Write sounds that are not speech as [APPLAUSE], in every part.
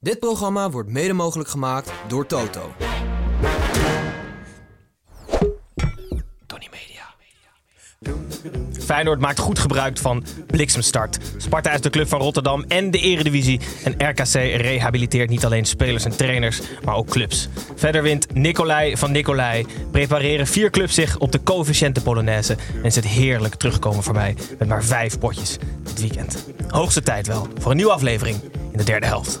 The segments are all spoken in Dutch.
Dit programma wordt mede mogelijk gemaakt door Toto. Tony Media. Feyenoord maakt goed gebruik van bliksemstart. Sparta is de club van Rotterdam en de Eredivisie. En RKC rehabiliteert niet alleen spelers en trainers, maar ook clubs. Verder wint Nicolai van Nicolai. Prepareren vier clubs zich op de coëfficiënte Polonaise. En is het heerlijk terugkomen voorbij met maar vijf potjes dit weekend. Hoogste tijd wel voor een nieuwe aflevering in de derde helft.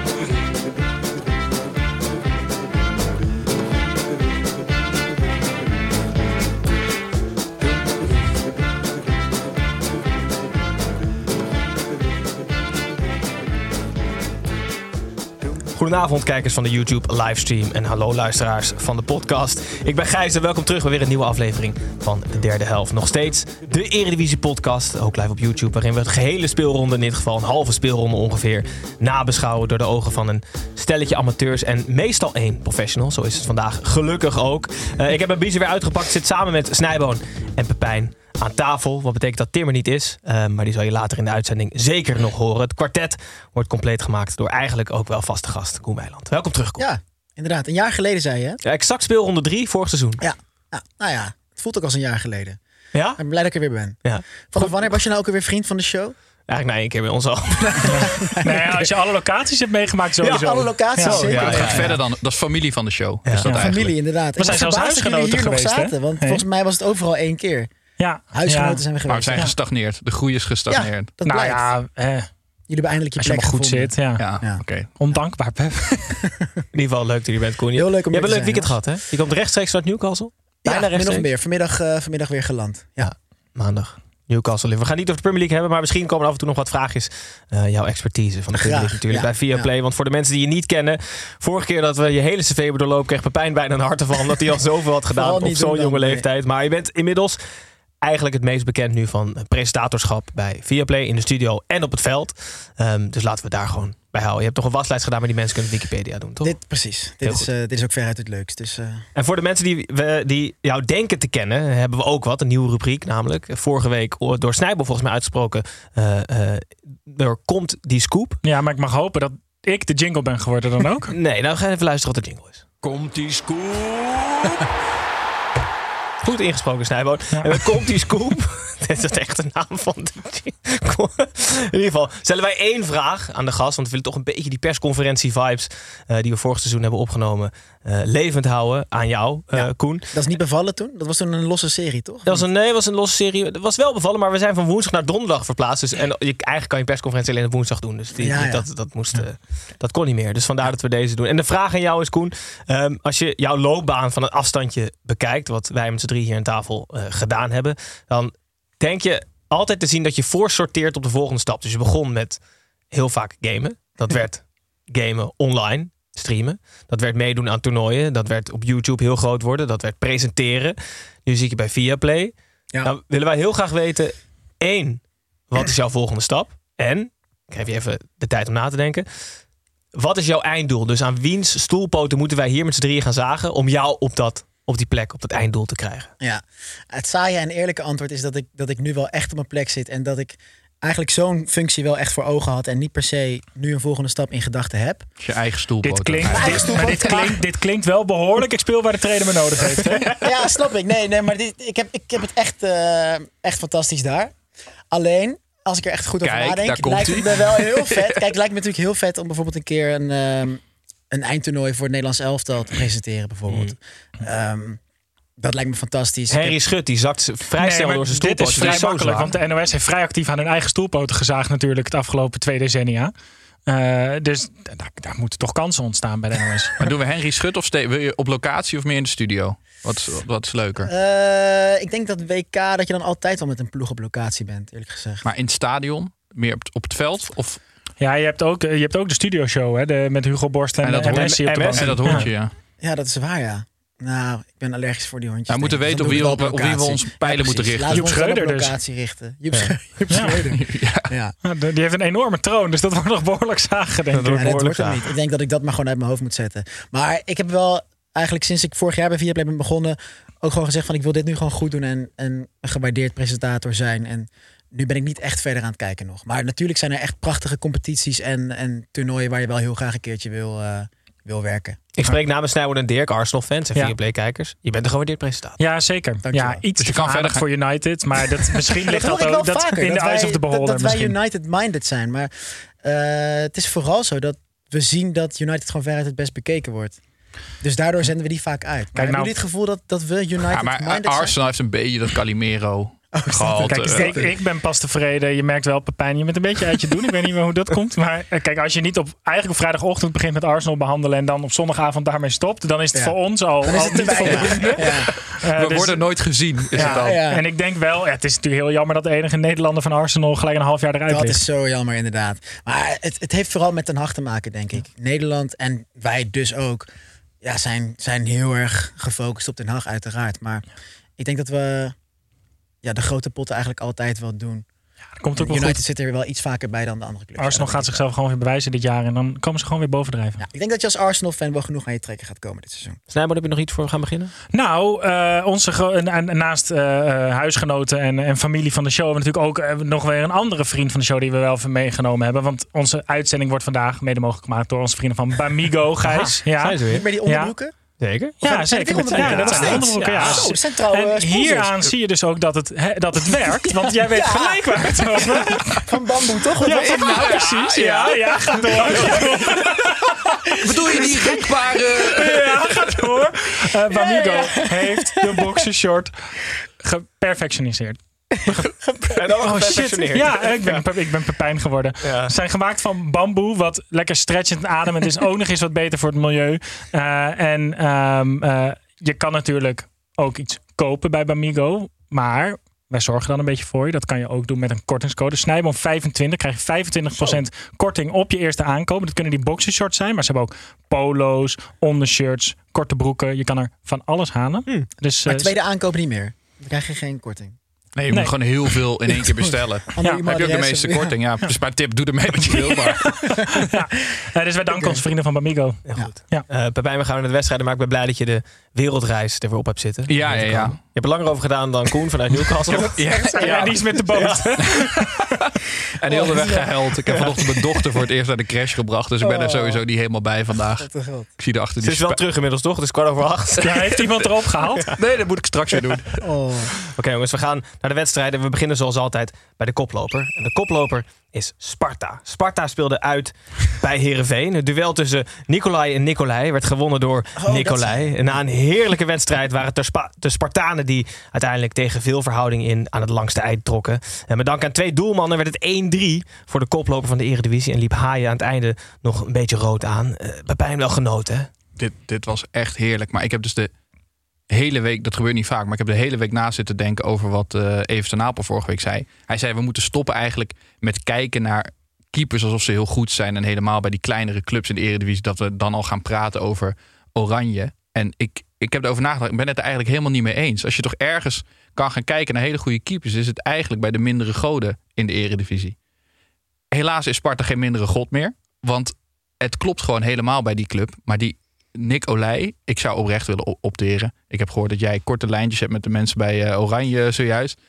Goedenavond kijkers van de YouTube livestream en hallo luisteraars van de podcast. Ik ben Gijs en welkom terug bij weer een nieuwe aflevering van de derde helft. Nog steeds de Eredivisie podcast, ook live op YouTube, waarin we het gehele speelronde, in dit geval een halve speelronde ongeveer, nabeschouwen door de ogen van een stelletje amateurs en meestal één professional. Zo is het vandaag gelukkig ook. Eh, ik heb mijn biezen weer uitgepakt, zit samen met Snijboon en Pepijn aan tafel. Wat betekent dat Tim er niet is. Uh, maar die zal je later in de uitzending zeker nog horen. Het kwartet wordt compleet gemaakt door eigenlijk ook wel vaste gast Koen Weiland. Welkom terug, Koen. Ja, inderdaad. Een jaar geleden zei je, hè? Ja, exact speelronde drie vorig seizoen. Ja. ja. Nou ja, het voelt ook als een jaar geleden. Ja? Ik ben blij dat ik er weer ben. Ja. Vanaf wanneer was je nou ook alweer vriend van de show? Eigenlijk nee, één keer bij ons al. [LAUGHS] nee, als je alle locaties hebt meegemaakt sowieso. Ja, alle locaties Ja. zeker. Ja, het Ja, gaat verder dan. Dat is familie van de show. Is dat ja. eigenlijk. Familie, inderdaad. We zijn zelfs huisgenoten hier geweest, hè? zaten, want volgens mij was het overal één keer. Ja. Huisgenoten ja. zijn we Maar we geweest. zijn Ja. gestagneerd. De groei is gestagneerd. dat Nou blijkt. ja, eh, Jullie hebben eindelijk je als je plek goed gevonden. zit. Ja. Ja, Ja. oké. Ondankbaar, Pep. [LAUGHS] In ieder geval leuk dat je bent, Koen. Je, Heel leuk om je hebt een leuk weekend gehad, hè? Je komt rechtstreeks vanuit Newcastle. Ja, Bijna of rechtstreeks. meer. Vanmiddag, eh, vanmiddag weer geland. Ja. Maandag. Newcastle. We gaan niet over de Premier League hebben, maar misschien komen er af en toe nog wat vraagjes. Eh, jouw expertise van de Premier League natuurlijk ja, bij Viaplay. Want voor de mensen die je niet kennen, vorige keer dat we je hele cv hebben doorlopen, kreeg Pepijn bijna een harte van, omdat hij al zoveel had gedaan op zo'n jonge nee. leeftijd. Maar je bent inmiddels eigenlijk het meest bekend nu van presentatorschap bij Viaplay in de studio en op het veld. Ehm, dus laten we daar gewoon bij houden. Je hebt toch een waslijst gedaan, maar die mensen kunnen Wikipedia doen, toch? Dit, precies. Dit is, eh, dit is ook veruit het leukst. Dus, eh, En voor de mensen die, we, die jou denken te kennen, hebben we ook wat. Een nieuwe rubriek namelijk. Vorige week door Snijbel volgens mij uitgesproken. eh, eh, er komt die scoop. Ja, maar ik mag hopen dat ik de jingle ben geworden dan ook. [LAUGHS] Nee, nou ga even luisteren wat de jingle is. Komt die scoop? [LAUGHS] Goed ingesproken, Snijboon. En dan komt die scoop. [LAUGHS] Dit is echt de naam van de. In ieder geval stellen wij één vraag aan de gast. Want we willen toch een beetje die persconferentie-vibes... eh, die we vorig seizoen hebben opgenomen... eh, levend houden aan jou, Ja. Koen. dat is niet bevallen toen? Dat was toen een losse serie, toch? Dat was een, nee, dat was een losse serie. Het was wel bevallen, maar we zijn van woensdag naar donderdag verplaatst. Dus, en je, eigenlijk kan je persconferentie alleen op woensdag doen. Dus die, Ja, ja. Dat, dat, moest, dat kon niet meer. Dus vandaar dat we deze doen. En de vraag aan jou is, Koen. ehm, als je jouw loopbaan van een afstandje bekijkt... wat wij met z'n drie hier aan tafel gedaan hebben... dan denk je altijd te zien dat je voorsorteert op de volgende stap. Dus je begon met heel vaak gamen. Dat [LAUGHS] werd gamen online, streamen. Dat werd meedoen aan toernooien. Dat werd op YouTube heel groot worden. Dat werd presenteren. Nu zie ik je bij Viaplay. Ja. Nou willen wij heel graag weten... één, wat is jouw [CLEARS THROAT] volgende stap? En, ik geef je even de tijd om na te denken... Wat is jouw einddoel? Dus aan wiens stoelpoten moeten wij hier met z'n drieën gaan zagen... om jou op, dat, op die plek, op dat einddoel te krijgen? Ja, het saaie en eerlijke antwoord is dat ik, dat ik nu wel echt op mijn plek zit. En dat ik eigenlijk zo'n functie wel echt voor ogen had. En niet per se nu een volgende stap in gedachten heb. Als je eigen stoelpoot. Dit klinkt, dit, maar dit, klinkt, dit klinkt wel behoorlijk. Ik speel waar de trainer me nodig heeft. Hè? [LAUGHS] Ja, snap ik. Nee, nee maar dit, ik, heb, ik heb het echt, eh, echt fantastisch daar. Alleen, als ik er echt goed over Kijk, daar nadenk, komt lijkt het me wel heel [LAUGHS] vet. Kijk, het lijkt me natuurlijk heel vet om bijvoorbeeld een keer een, ehm, een eindtoernooi voor het Nederlands elftal te presenteren, bijvoorbeeld. Mm. Ehm, Dat lijkt me fantastisch. Henry Schut die zakt vrij Nee, snel door zijn dit stoelpoot. is vrij makkelijk, want de NOS heeft vrij actief aan hun eigen stoelpoten gezaagd natuurlijk het afgelopen twee decennia. Eh, dus daar, daar moeten toch kansen ontstaan bij de NOS. [LAUGHS] Maar doen we Henry Schut of wil je op locatie of meer in de studio? Wat, is- wat is leuker? Eh, ik denk dat WK dat je dan altijd wel met een ploeg op locatie bent, eerlijk gezegd. Maar in het stadion? Meer op het, op het veld? Of, Ja, je hebt ook, je hebt ook de studioshow hè, de, met Hugo Borst en, En dat en hoort- Messi op de en bank. en dat hondje, ja. Ja, dat is waar, ja. Nou, ik ben allergisch voor die hondjes. We moeten weten Dus op wie, we- op wie we onze pijlen Ja, moeten richten. Laten we ons dan Schreuder op dus. locatie richten. Joep Schreuder. Joep [LAUGHS] Schreuder. Ja. Ja, de- die heeft een enorme troon, dus dat wordt nog behoorlijk zagen, denk Dat ik. wordt Ja, dat behoorlijk wordt hem niet. Ik denk dat ik dat maar gewoon uit mijn hoofd moet zetten. Maar ik heb wel eigenlijk sinds ik vorig jaar bij Viaplay ben begonnen... ook gewoon gezegd van ik wil dit nu gewoon goed doen... en, en een gewaardeerd presentator zijn. En nu ben ik niet echt verder aan het kijken nog. Maar natuurlijk zijn er echt prachtige competities en, en toernooien... waar je wel heel graag een keertje wil, eh, wil werken. Ik spreek namens Snijboord en Dirk, Arsenal-fans en Ja. Viaplay-kijkers. Je bent een gewaardeerd presentator. Ja, zeker. Dankjewel. Ja, iets Dus je te kan verder voor United, maar dat, [LAUGHS] misschien ligt Dat dat, ook dat vaker. in de eyes wij, of the beholder dat wij. United-minded zijn. Maar eh, het is vooral zo dat we zien dat United gewoon veruit het best bekeken wordt. Dus daardoor zenden we die vaak uit. Maar hebben nou- jullie het gevoel dat, dat we Ja, maar United-minded Arsenal zijn? heeft een beetje dat Calimero gehad. Kijk, ik, ik ben pas tevreden. Je merkt wel, Pepijn, je bent een beetje uit je doen. Ik weet niet meer hoe dat komt. Maar eh, kijk, als je niet op, eigenlijk op vrijdagochtend begint met Arsenal behandelen... en dan op zondagavond daarmee stopt... dan is het Ja. voor ons al, Dan is al het te niet weinig. voldoende. Ja. Eh, we dus- worden nooit gezien, is ja, het dan. ja. En ik denk wel, ja, het is natuurlijk heel jammer dat de enige Nederlander van Arsenal gelijk een half jaar eruit Dat ligt. is zo jammer, inderdaad. Maar het, het heeft vooral met Den Haag te maken, denk ik. Nederland en wij dus ook ja, zijn, zijn heel erg gefocust op Den Haag, uiteraard. Maar ik denk dat we ja, de grote potten eigenlijk altijd wel doen. Komt ook wel United goed. zit er wel iets vaker bij dan de andere clubs. Arsenal Ja, gaat zichzelf gewoon weer bewijzen dit jaar. En dan komen ze gewoon weer bovendrijven. Ja, ik denk dat je als Arsenal-fan wel genoeg aan je trekken gaat komen dit seizoen. Snijboord, heb je nog iets voor we gaan beginnen? Nou, eh, onze naast eh, eh, huisgenoten en, en familie van de show... hebben we natuurlijk ook nog weer een andere vriend van de show... die we wel even meegenomen hebben. Want onze uitzending wordt vandaag mede mogelijk gemaakt... door onze vrienden van Bamigo, Gijs. Ja. Zijn ze weer? Niet meer die onderbroeken? Zeker. Ja, zeker. Met, ja, dat zijn Ja, onderbroeken, ja. Oh, En hieraan zie je dus ook dat het, hè, dat het werkt. Want jij weet [LAUGHS] Ja. gelijk waar het over Van bamboe, toch? Ja, van- nou, precies. Ja, ja, ga door. Bedoel je die [LAUGHS] rekbare... Ja, ga door. Eh Bamigo heeft de boxershort geperfectioniseerd. En Oh shit. Ja, ik ben, ik ben Pepijn geworden. Ja. Ze zijn gemaakt van bamboe, wat lekker stretchend en ademend is. [LAUGHS] Ook nog eens wat beter voor het milieu. Eh, en ehm, eh, je kan natuurlijk ook iets kopen bij Bamigo. Maar wij zorgen dan een beetje voor je. Dat kan je ook doen met een kortingscode. Snijboom 25 krijg je 25% korting op je eerste aankoop. Dat kunnen die boxershorts zijn. Maar ze hebben ook polo's, ondershirts, korte broeken. Je kan er van alles halen. Dus, Maar tweede aankoop niet meer. Dan krijg je geen korting. Nee, je Nee. moet gewoon heel veel in één [LAUGHS] keer bestellen. Ja, Dan heb je ook de meeste ja. korting. Ja, dus maar tip, doe ermee wat je wil. Maar [LAUGHS] eh, dus wij danken onze vrienden van Bamigo. Heel goed. Ja. Eh, Pepijn, we gaan naar de wedstrijden, maar ik ben blij dat je de wereldreis er weer op hebt zitten. Ja, ja, ja. Je hebt er langer over gedaan dan Koen vanuit [LAUGHS] Newcastle. ja, Ja, die is met de boot. [LAUGHS] en heel de weg gehuild. Ik heb vanochtend mijn dochter voor het eerst naar de crash gebracht. Dus ik ben er Oh. sowieso niet helemaal bij vandaag. Ik zie er achter Ze die is wel terug inmiddels, toch? Het is kwart over acht. Ja, heeft iemand erop gehaald? Nee, dat moet ik straks weer doen. Oh. Oké jongens, we gaan naar de wedstrijden. We beginnen zoals altijd bij de koploper. En de koploper is Sparta. Sparta speelde uit bij Herenveen. Het duel tussen Nicolai en Nicolai werd gewonnen door dat Nicolai. En na een heerlijke wedstrijd waren het de, Spa- de Spartanen die uiteindelijk tegen veel verhouding in aan het langste eind trokken. En met dank aan twee doelmannen werd het 1-3 voor de koploper van de Eredivisie. En liep Haaien aan het einde nog een beetje rood aan. Uh, Pepijn wel genoten, hè? Dit, dit was echt heerlijk. Maar ik heb dus de hele week, dat gebeurt niet vaak, maar ik heb de hele week na zitten denken over wat eh Even ten Napel vorige week zei. Hij zei, we moeten stoppen eigenlijk met kijken naar keepers alsof ze heel goed zijn. En helemaal bij die kleinere clubs in de Eredivisie, dat we dan al gaan praten over Oranje. En ik, ik heb erover nagedacht, ik ben het er eigenlijk helemaal niet mee eens. Als je toch ergens kan gaan kijken naar hele goede keepers, is het eigenlijk bij de mindere goden in de Eredivisie. Helaas is Sparta geen mindere god meer, want het klopt gewoon helemaal bij die club. Maar die Nick Olij, ik zou oprecht willen op- opteren. Ik heb gehoord dat jij korte lijntjes hebt met de mensen bij eh, Oranje zojuist.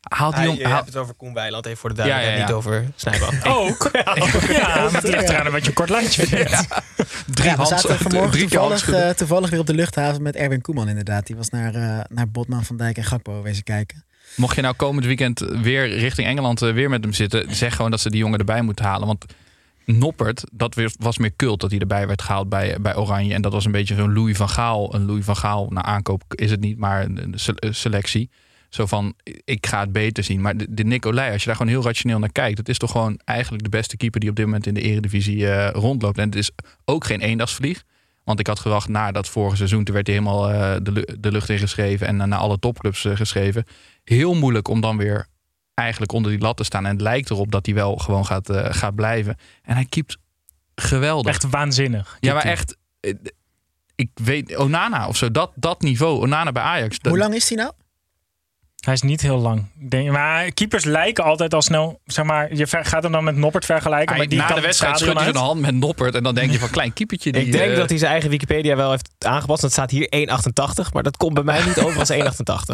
Haal die Hij, jong, je hebt het over Koen Weiland, even voor de duidelijkheid, Ja, ja, ja. niet over Snijboom. [LAUGHS] Ook. Ja, maar het ligt eraan wat je een kort lijntje vindt. drie Ja, we hands- zaten vanmorgen toevallig, eh, toevallig weer op de luchthaven met Erwin Koeman inderdaad. Die was naar, eh, naar Botman, Van Dijk en Gakpo wezen kijken. Mocht je nou komend weekend weer richting Engeland weer met hem zitten, zeg gewoon dat ze die jongen erbij moeten halen. Want Noppert, dat was meer cult dat hij erbij werd gehaald bij, bij Oranje. En dat was een beetje zo'n Louis van Gaal. Een Louis van Gaal, nou aankoop is het niet, maar een een se- een selectie. Zo van, ik ga het beter zien. Maar de, de Nick Olij, als je daar gewoon heel rationeel naar kijkt... dat is toch gewoon eigenlijk de beste keeper die op dit moment in de eredivisie eh, rondloopt. En het is ook geen eendagsvlieg. Want ik had gedacht, na dat vorige seizoen... toen werd hij helemaal eh, de, de lucht in geschreven... en naar alle topclubs eh, geschreven. Heel moeilijk om dan weer eigenlijk onder die lat te staan. En het lijkt erop dat hij wel gewoon gaat, eh, gaat blijven. En hij keept geweldig. Echt waanzinnig. ja, maar echt... eh, Ik weet, Onana of zo, dat, dat niveau. Onana bij Ajax. dat- Hoe lang is hij nou? Hij is niet heel lang. Ik Denk, maar keepers lijken altijd al snel, zeg maar, je ver- gaat hem dan met Noppert vergelijken. Hij, maar die na kan de wedstrijd schudt hij zijn hand met Noppert. En dan denk je van klein keepertje. Die, ik denk eh, dat hij zijn eigen Wikipedia wel heeft aangepast. Het staat hier 1,88. Maar dat komt bij mij niet over als 1,88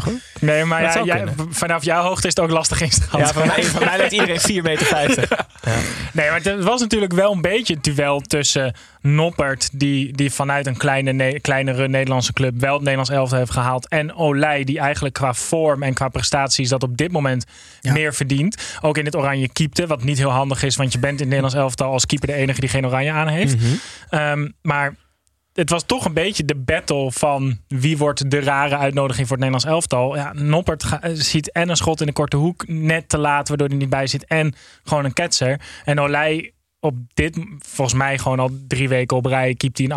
hoor. [LAUGHS] Nee, maar Dat ja, jij- vanaf jouw hoogte is het ook lastig inschatten. Ja, van mij, van mij lijkt iedereen 4,50 meter. [LAUGHS] Nee, maar het was natuurlijk wel een beetje het duel tussen Noppert, die, die vanuit een kleine, Ne- kleinere Nederlandse club wel het Nederlands elftal heeft gehaald. En Olij, die eigenlijk qua vorm en qua prestaties dat op dit moment Ja. meer verdient. Ook in het oranje keepte, wat niet heel handig is, want je bent in het Nederlands elftal als keeper de enige die geen oranje aan heeft. Ehm, maar het was toch een beetje de battle van wie wordt de rare uitnodiging voor het Nederlands elftal. Ja, Noppert eh, ziet en een schot in de korte hoek net te laat, waardoor hij niet bij zit. En gewoon een ketser. En Olij op dit, volgens mij gewoon al drie weken op rij, keept hij een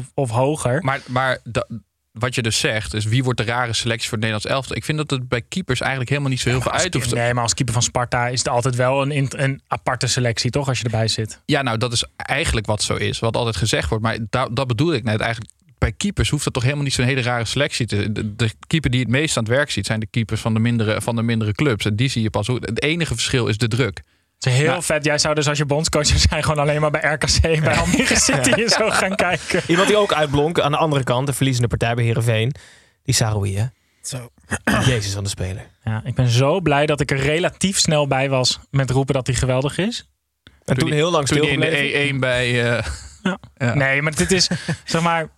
8,5 of, hoger. Maar, maar da- wat je dus zegt, is wie wordt de rare selectie voor het Nederlands elftal? Ik vind dat het bij keepers eigenlijk helemaal niet zo heel veel uit hoeft. Nee, maar als keeper van Sparta is het altijd wel een, een aparte selectie, toch? Als je erbij zit. Ja, nou, dat is eigenlijk wat zo is. Wat altijd gezegd wordt. Maar da- dat bedoel ik net eigenlijk. Bij keepers hoeft dat toch helemaal niet zo'n hele rare selectie te de, de keeper die het meest aan het werk ziet, zijn de keepers van de mindere, van de mindere clubs. En die zie je pas. Het enige verschil is de druk. Het is heel Nou. vet. Jij zou dus als je bondscoach zou zijn gewoon alleen maar bij RKC, bij Almere [LAUGHS] City en zo gaan kijken. Iemand die ook uitblonk aan de andere kant, de verliezende partij bij Herenveen. Die Saroui, hè? Zo. Jezus van de speler. Ja, ik ben zo blij dat ik er relatief snel bij was met roepen dat hij geweldig is. En toen, die- heel lang Toen hij in de E1 bij. eh, Ja. Nee, maar dit is, zeg maar,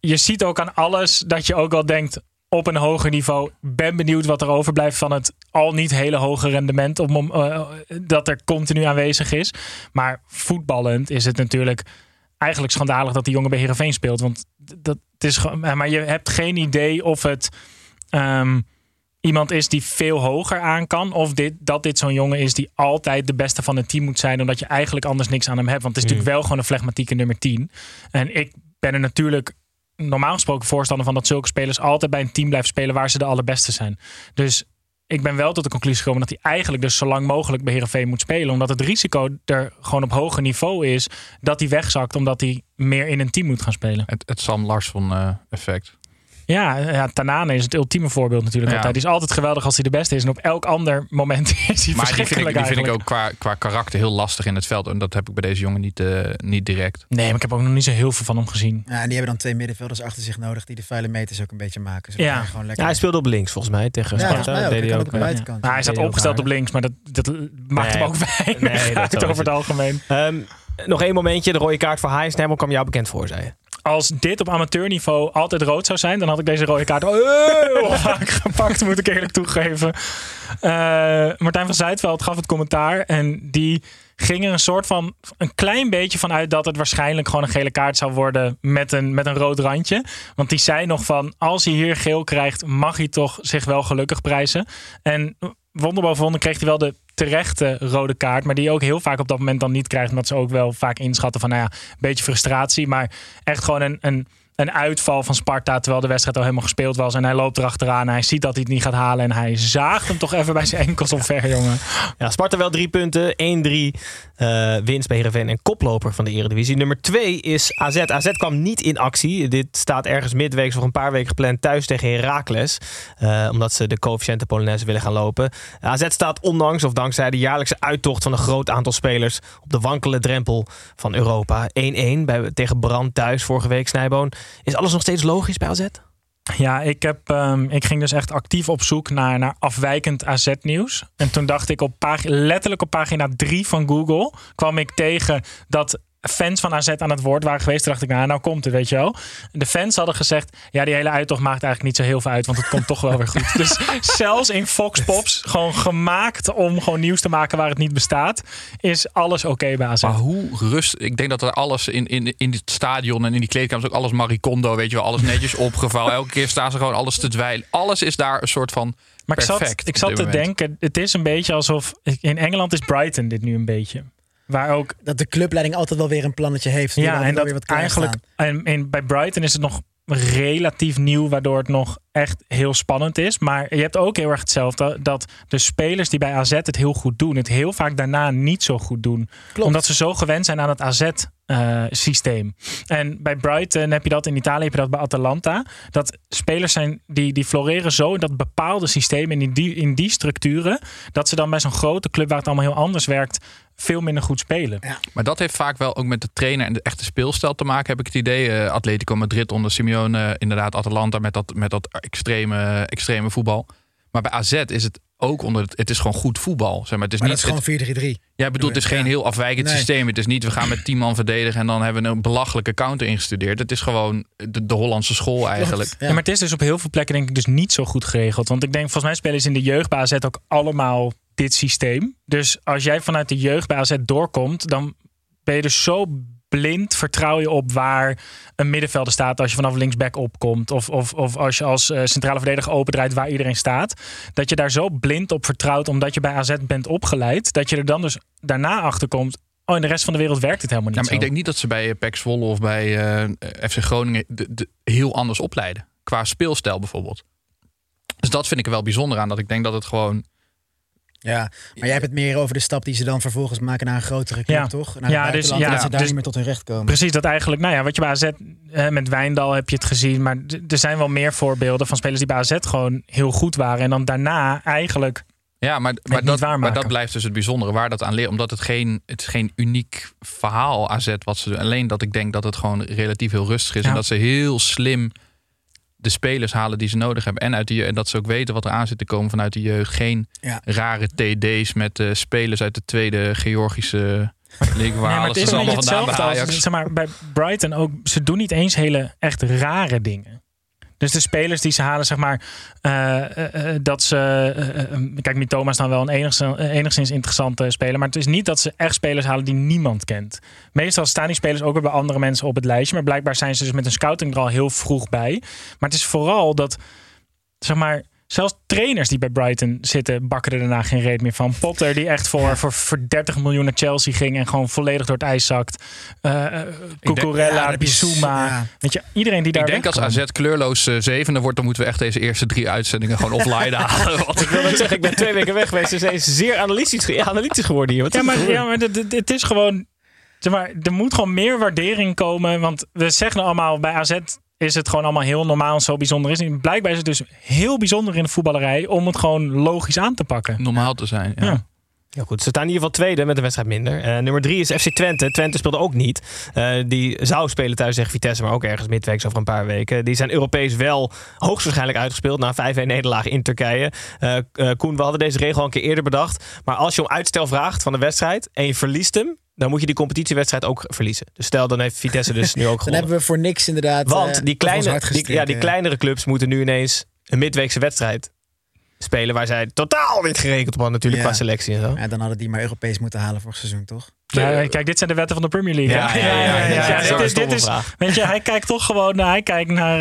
je ziet ook aan alles dat je ook al denkt op een hoger niveau. Ben benieuwd wat er overblijft van het al niet hele hoge rendement op, eh, dat er continu aanwezig is. Maar voetballend is het natuurlijk eigenlijk schandalig dat die jongen bij Heerenveen speelt. Want dat het is gewoon, maar je hebt geen idee of het ehm, iemand is die veel hoger aan kan. Of dit, dat dit zo'n jongen is die altijd de beste van het team moet zijn. Omdat je eigenlijk anders niks aan hem hebt. Want het is natuurlijk wel gewoon een flegmatieke nummer 10. En ik ben er natuurlijk normaal gesproken voorstander van dat zulke spelers altijd bij een team blijven spelen waar ze de allerbeste zijn. Dus ik ben wel tot de conclusie gekomen dat hij eigenlijk dus zo lang mogelijk bij Heerenveen moet spelen. Omdat het risico er gewoon op hoger niveau is dat hij wegzakt omdat hij meer in een team moet gaan spelen. het, het Sam Larsson eh, effect. Ja, ja, Tanane is het ultieme voorbeeld natuurlijk Ja. altijd. Die is altijd geweldig als hij de beste is. En op elk ander moment [LAUGHS] is hij Maar die vind, ik, verschrikkelijk die vind ik ook qua, qua karakter heel lastig in het veld. En dat heb ik bij deze jongen niet, eh, niet direct. Nee, maar ik heb ook nog niet zo heel veel van hem gezien. Ja, en die hebben dan twee middenvelders achter zich nodig die de vuile meters ook een beetje maken. Zodat Ja. hij gewoon Ja, lekker... hij speelde op links volgens mij tegen Ja, Sparta. volgens mij ook. Dat Hij deed kan hij ook. Maar hij staat ook opgesteld op links, maar dat, dat maakt hem ook weinig Nee, dat [LAUGHS] uit over het het. algemeen. Ehm, nog één momentje. De rode kaart voor Heinz Nijmel kwam jou bekend voor, zei je. Als dit op amateurniveau altijd rood zou zijn, dan had ik deze rode kaart heel [LAUGHS] vaak gepakt, moet ik eerlijk toegeven. Eh, Martijn van Zijtveld gaf het commentaar en die ging er een soort van een klein beetje van uit dat het waarschijnlijk gewoon een gele kaart zou worden met een, met een rood randje. Want die zei nog van als hij hier geel krijgt, mag hij toch zich wel gelukkig prijzen. En wonder boven wonder kreeg hij wel de terechte rode kaart, maar die je ook heel vaak op dat moment dan niet krijgt, omdat ze ook wel vaak inschatten van nou ja, een beetje frustratie, maar echt gewoon een, een, een uitval van Sparta terwijl de wedstrijd al helemaal gespeeld was en hij loopt erachteraan hij ziet dat hij het niet gaat halen en hij zaagt hem toch even bij zijn enkels omver, jongen. Ja, Sparta wel drie punten. 1-3 eh, winst bij Heerenveen en koploper van de Eredivisie. Nummer twee is AZ. AZ kwam niet in actie. Dit staat ergens midweeks nog een paar weken gepland thuis tegen Heracles. eh, omdat ze de coëfficiënte Polonaise willen gaan lopen. AZ staat ondanks of dankzij de jaarlijkse uittocht van een groot aantal spelers op de wankele drempel van Europa. 1-1 bij, tegen Brand thuis vorige week, Snijboon. Is alles nog steeds logisch bij AZ? Ja, ik, heb, ehm, ik ging dus echt actief op zoek naar, naar afwijkend AZ-nieuws. En toen dacht ik op letterlijk op pagina 3 van Google kwam ik tegen dat fans van AZ aan het woord waren geweest. Dacht ik, nou, nou komt het, weet je wel. De fans hadden gezegd, ja, die hele uittocht maakt eigenlijk niet zo heel veel uit, want het komt toch wel weer goed. [LAUGHS] Dus zelfs in Fox Pops, gewoon gemaakt om gewoon nieuws te maken waar het niet bestaat, is alles oké bij AZ. Maar hoe rust... Ik denk dat er alles in, in, in het stadion en in die kleedkamers ook alles maricondo, weet je wel, alles netjes [LAUGHS] opgevouwen. Elke keer staan ze gewoon alles te dweilen. Alles is daar een soort van Maar ik perfect. zat, ik zat te moment. denken, het is een beetje alsof... In Engeland is Brighton dit nu een beetje. Waar ook Dat de clubleiding altijd wel weer een plannetje heeft. Ja, en dat weer wat eigenlijk. En, en bij Brighton is het nog relatief nieuw, waardoor het nog echt heel spannend is. Maar je hebt ook heel erg hetzelfde dat de spelers die bij AZ het heel goed doen, het heel vaak daarna niet zo goed doen. Klopt. Omdat ze zo gewend zijn aan het AZ-systeem. en bij Brighton heb je dat, in Italië heb je dat bij Atalanta. Dat spelers zijn die, die floreren zo in dat bepaalde systeem en in die, in die structuren, dat ze dan bij zo'n grote club waar het allemaal heel anders werkt, veel minder goed spelen. Maar dat heeft vaak wel ook met de trainer en de echte speelstijl te maken, heb ik het idee. Eh, Atletico Madrid onder Simeone, eh, inderdaad Atalanta met dat, met dat extreme, extreme voetbal. Maar bij AZ is het ook onder het, het is gewoon goed voetbal. Zeg maar. Het is Maar niet, dat is gewoon 4-3-3. Ja, ik bedoel, het is geen Ja. heel afwijkend Nee. systeem. Het is niet, we gaan met 10 man verdedigen en dan hebben we een belachelijke counter ingestudeerd. Het is gewoon de, de Hollandse school eigenlijk. Ja. Ja. maar het is dus op heel veel plekken denk ik dus niet zo goed geregeld. Want ik denk, volgens mij spelen ze in de jeugd bij AZ ook allemaal dit systeem. Dus als jij vanuit de jeugd bij AZ doorkomt, dan ben je dus zo blind. Vertrouw je op waar een middenvelder staat als je vanaf linksback opkomt. Of, of, of als je als eh, centrale verdediger opendraait waar iedereen staat. Dat je daar zo blind op vertrouwt omdat je bij AZ bent opgeleid. Dat je er dan dus daarna achter komt. Oh, in de rest van de wereld werkt het helemaal niet Ja, maar ik denk niet dat ze bij eh, PEC Zwolle of bij eh, FC Groningen de, de- heel anders opleiden. Qua speelstijl bijvoorbeeld. Dus dat vind ik er wel bijzonder aan. Dat ik denk dat het gewoon... Ja, maar jij hebt het meer over de stap die ze dan vervolgens maken naar een grotere club, Ja. toch? Naar Ja, dus- buitenland, ja, dat ze daar dus- niet meer tot hun recht komen. Precies, dat eigenlijk, nou ja, wat je bij AZ eh, met Wijndal heb je het gezien. Maar er zijn wel meer voorbeelden van spelers die bij AZ gewoon heel goed waren. En dan daarna eigenlijk. Ja, maar, maar, niet dat, maar dat blijft dus het bijzondere waar dat aan leert. Omdat het geen, het is geen uniek verhaal AZ wat ze doen. Alleen dat ik denk dat het gewoon relatief heel rustig is. Ja. En dat ze heel slim de spelers halen die ze nodig hebben. En, uit die, en dat ze ook weten wat er aan zit te komen vanuit de jeugd. Geen Ja. rare TD's met eh, spelers uit de tweede Georgische [LAUGHS] league. Waar Nee, maar alles het is allemaal hetzelfde als zeg maar, bij Brighton ook. Ze doen niet eens hele echt rare dingen. Dus de spelers die ze halen, zeg maar, eh, eh, eh, dat ze. eh, eh, kijk, Mitoma is dan wel een enigszins, enigszins interessante speler. Maar het is niet dat ze echt spelers halen die niemand kent. Meestal staan die spelers ook weer bij andere mensen op het lijstje. Maar blijkbaar zijn ze dus met een scouting er al heel vroeg bij. Maar het is vooral dat, zeg maar. Zelfs trainers die bij Brighton zitten, bakken er daarna geen reet meer van. Potter, die echt voor, voor, voor 30 miljoen naar Chelsea ging en gewoon volledig door het ijs zakt. Eh eh, Cucurella, ja. Weet je, iedereen die daar Ik denk als. AZ kleurloos eh, zevende wordt, dan moeten we echt deze eerste drie uitzendingen gewoon offline [LAUGHS] halen. Want Ik wil net zeggen, ik ben twee weken weg geweest. Ze is zeer analytisch, analytisch geworden hier. Wat Ja, maar, gebeurd? ja, maar het- het- het is gewoon. Zeg maar, er moet gewoon meer waardering komen. Want we zeggen allemaal bij AZ is het gewoon allemaal heel normaal en zo bijzonder is. En blijkbaar is het dus heel bijzonder in de voetballerij om het gewoon logisch aan te pakken. normaal te zijn. Ja. Ja. Ja, goed. Ze staan in ieder geval tweede met een wedstrijd minder. Eh, nummer drie is FC Twente. Twente speelde ook niet. Eh, die zou spelen thuis tegen Vitesse, maar ook ergens midweeks over een paar weken. Die zijn Europees wel hoogstwaarschijnlijk uitgespeeld na 5-1 nederlaag in Turkije. Eh, eh, Koen, we hadden deze regel al een keer eerder bedacht. Maar als je om uitstel vraagt van de wedstrijd en je verliest hem, dan moet je die competitiewedstrijd ook verliezen. Dus stel, dan heeft Vitesse dus nu ook [LAUGHS] Dan gewonnen. hebben we voor niks inderdaad. Want eh, die, kleine, die, ja, die kleinere clubs moeten nu ineens een midweekse wedstrijd spelen waar zij totaal niet gerekend op hadden natuurlijk Ja. qua selectie en zo. Ja, dan hadden die maar Europees moeten halen vorig seizoen, toch? Ja, kijk, dit zijn de wetten van de Premier League. Ja, ja, ja, ja, ja. Ja, Dat is dit dit is, weet je, hij kijkt toch gewoon naar, hij kijkt naar,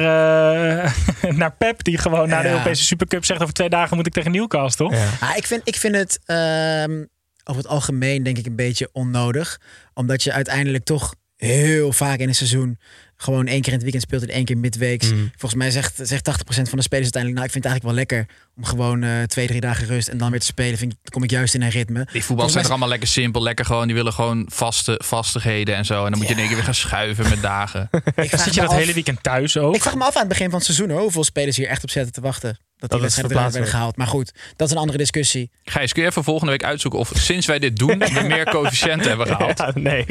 eh, [LAUGHS] naar Pep, die gewoon naar de. Europese Supercup zegt over twee dagen moet ik tegen Newcastle. Ja. Ah, ik, vind, ik vind het ehm, over het algemeen denk ik een beetje onnodig. Omdat je uiteindelijk toch heel vaak in een seizoen gewoon één keer in het weekend speelt en één keer midweeks. Mm. Volgens mij zegt, zegt 80% van de spelers uiteindelijk... nou, ik vind het eigenlijk wel lekker om gewoon eh, twee, drie dagen rust... en dan weer te spelen. Vind ik, dan kom ik juist in een ritme. Die voetballers Volgens zijn mij- er allemaal lekker simpel. Lekker gewoon, die willen gewoon vaste, vastigheden en zo. En dan moet je in één keer weer gaan schuiven met dagen. [LAUGHS] Ik zit je dat af- hele weekend thuis ook. Ik vraag me af aan het begin van het seizoen hoor, hoeveel spelers hier echt op zetten te wachten. Dat die wedstrijden eruit verplaatst werden gehaald. Maar goed, dat is een andere discussie. Gijs, kun je even volgende week uitzoeken of sinds wij dit doen... we meer coëfficiënten hebben [LAUGHS] gehaald? Ja, nee.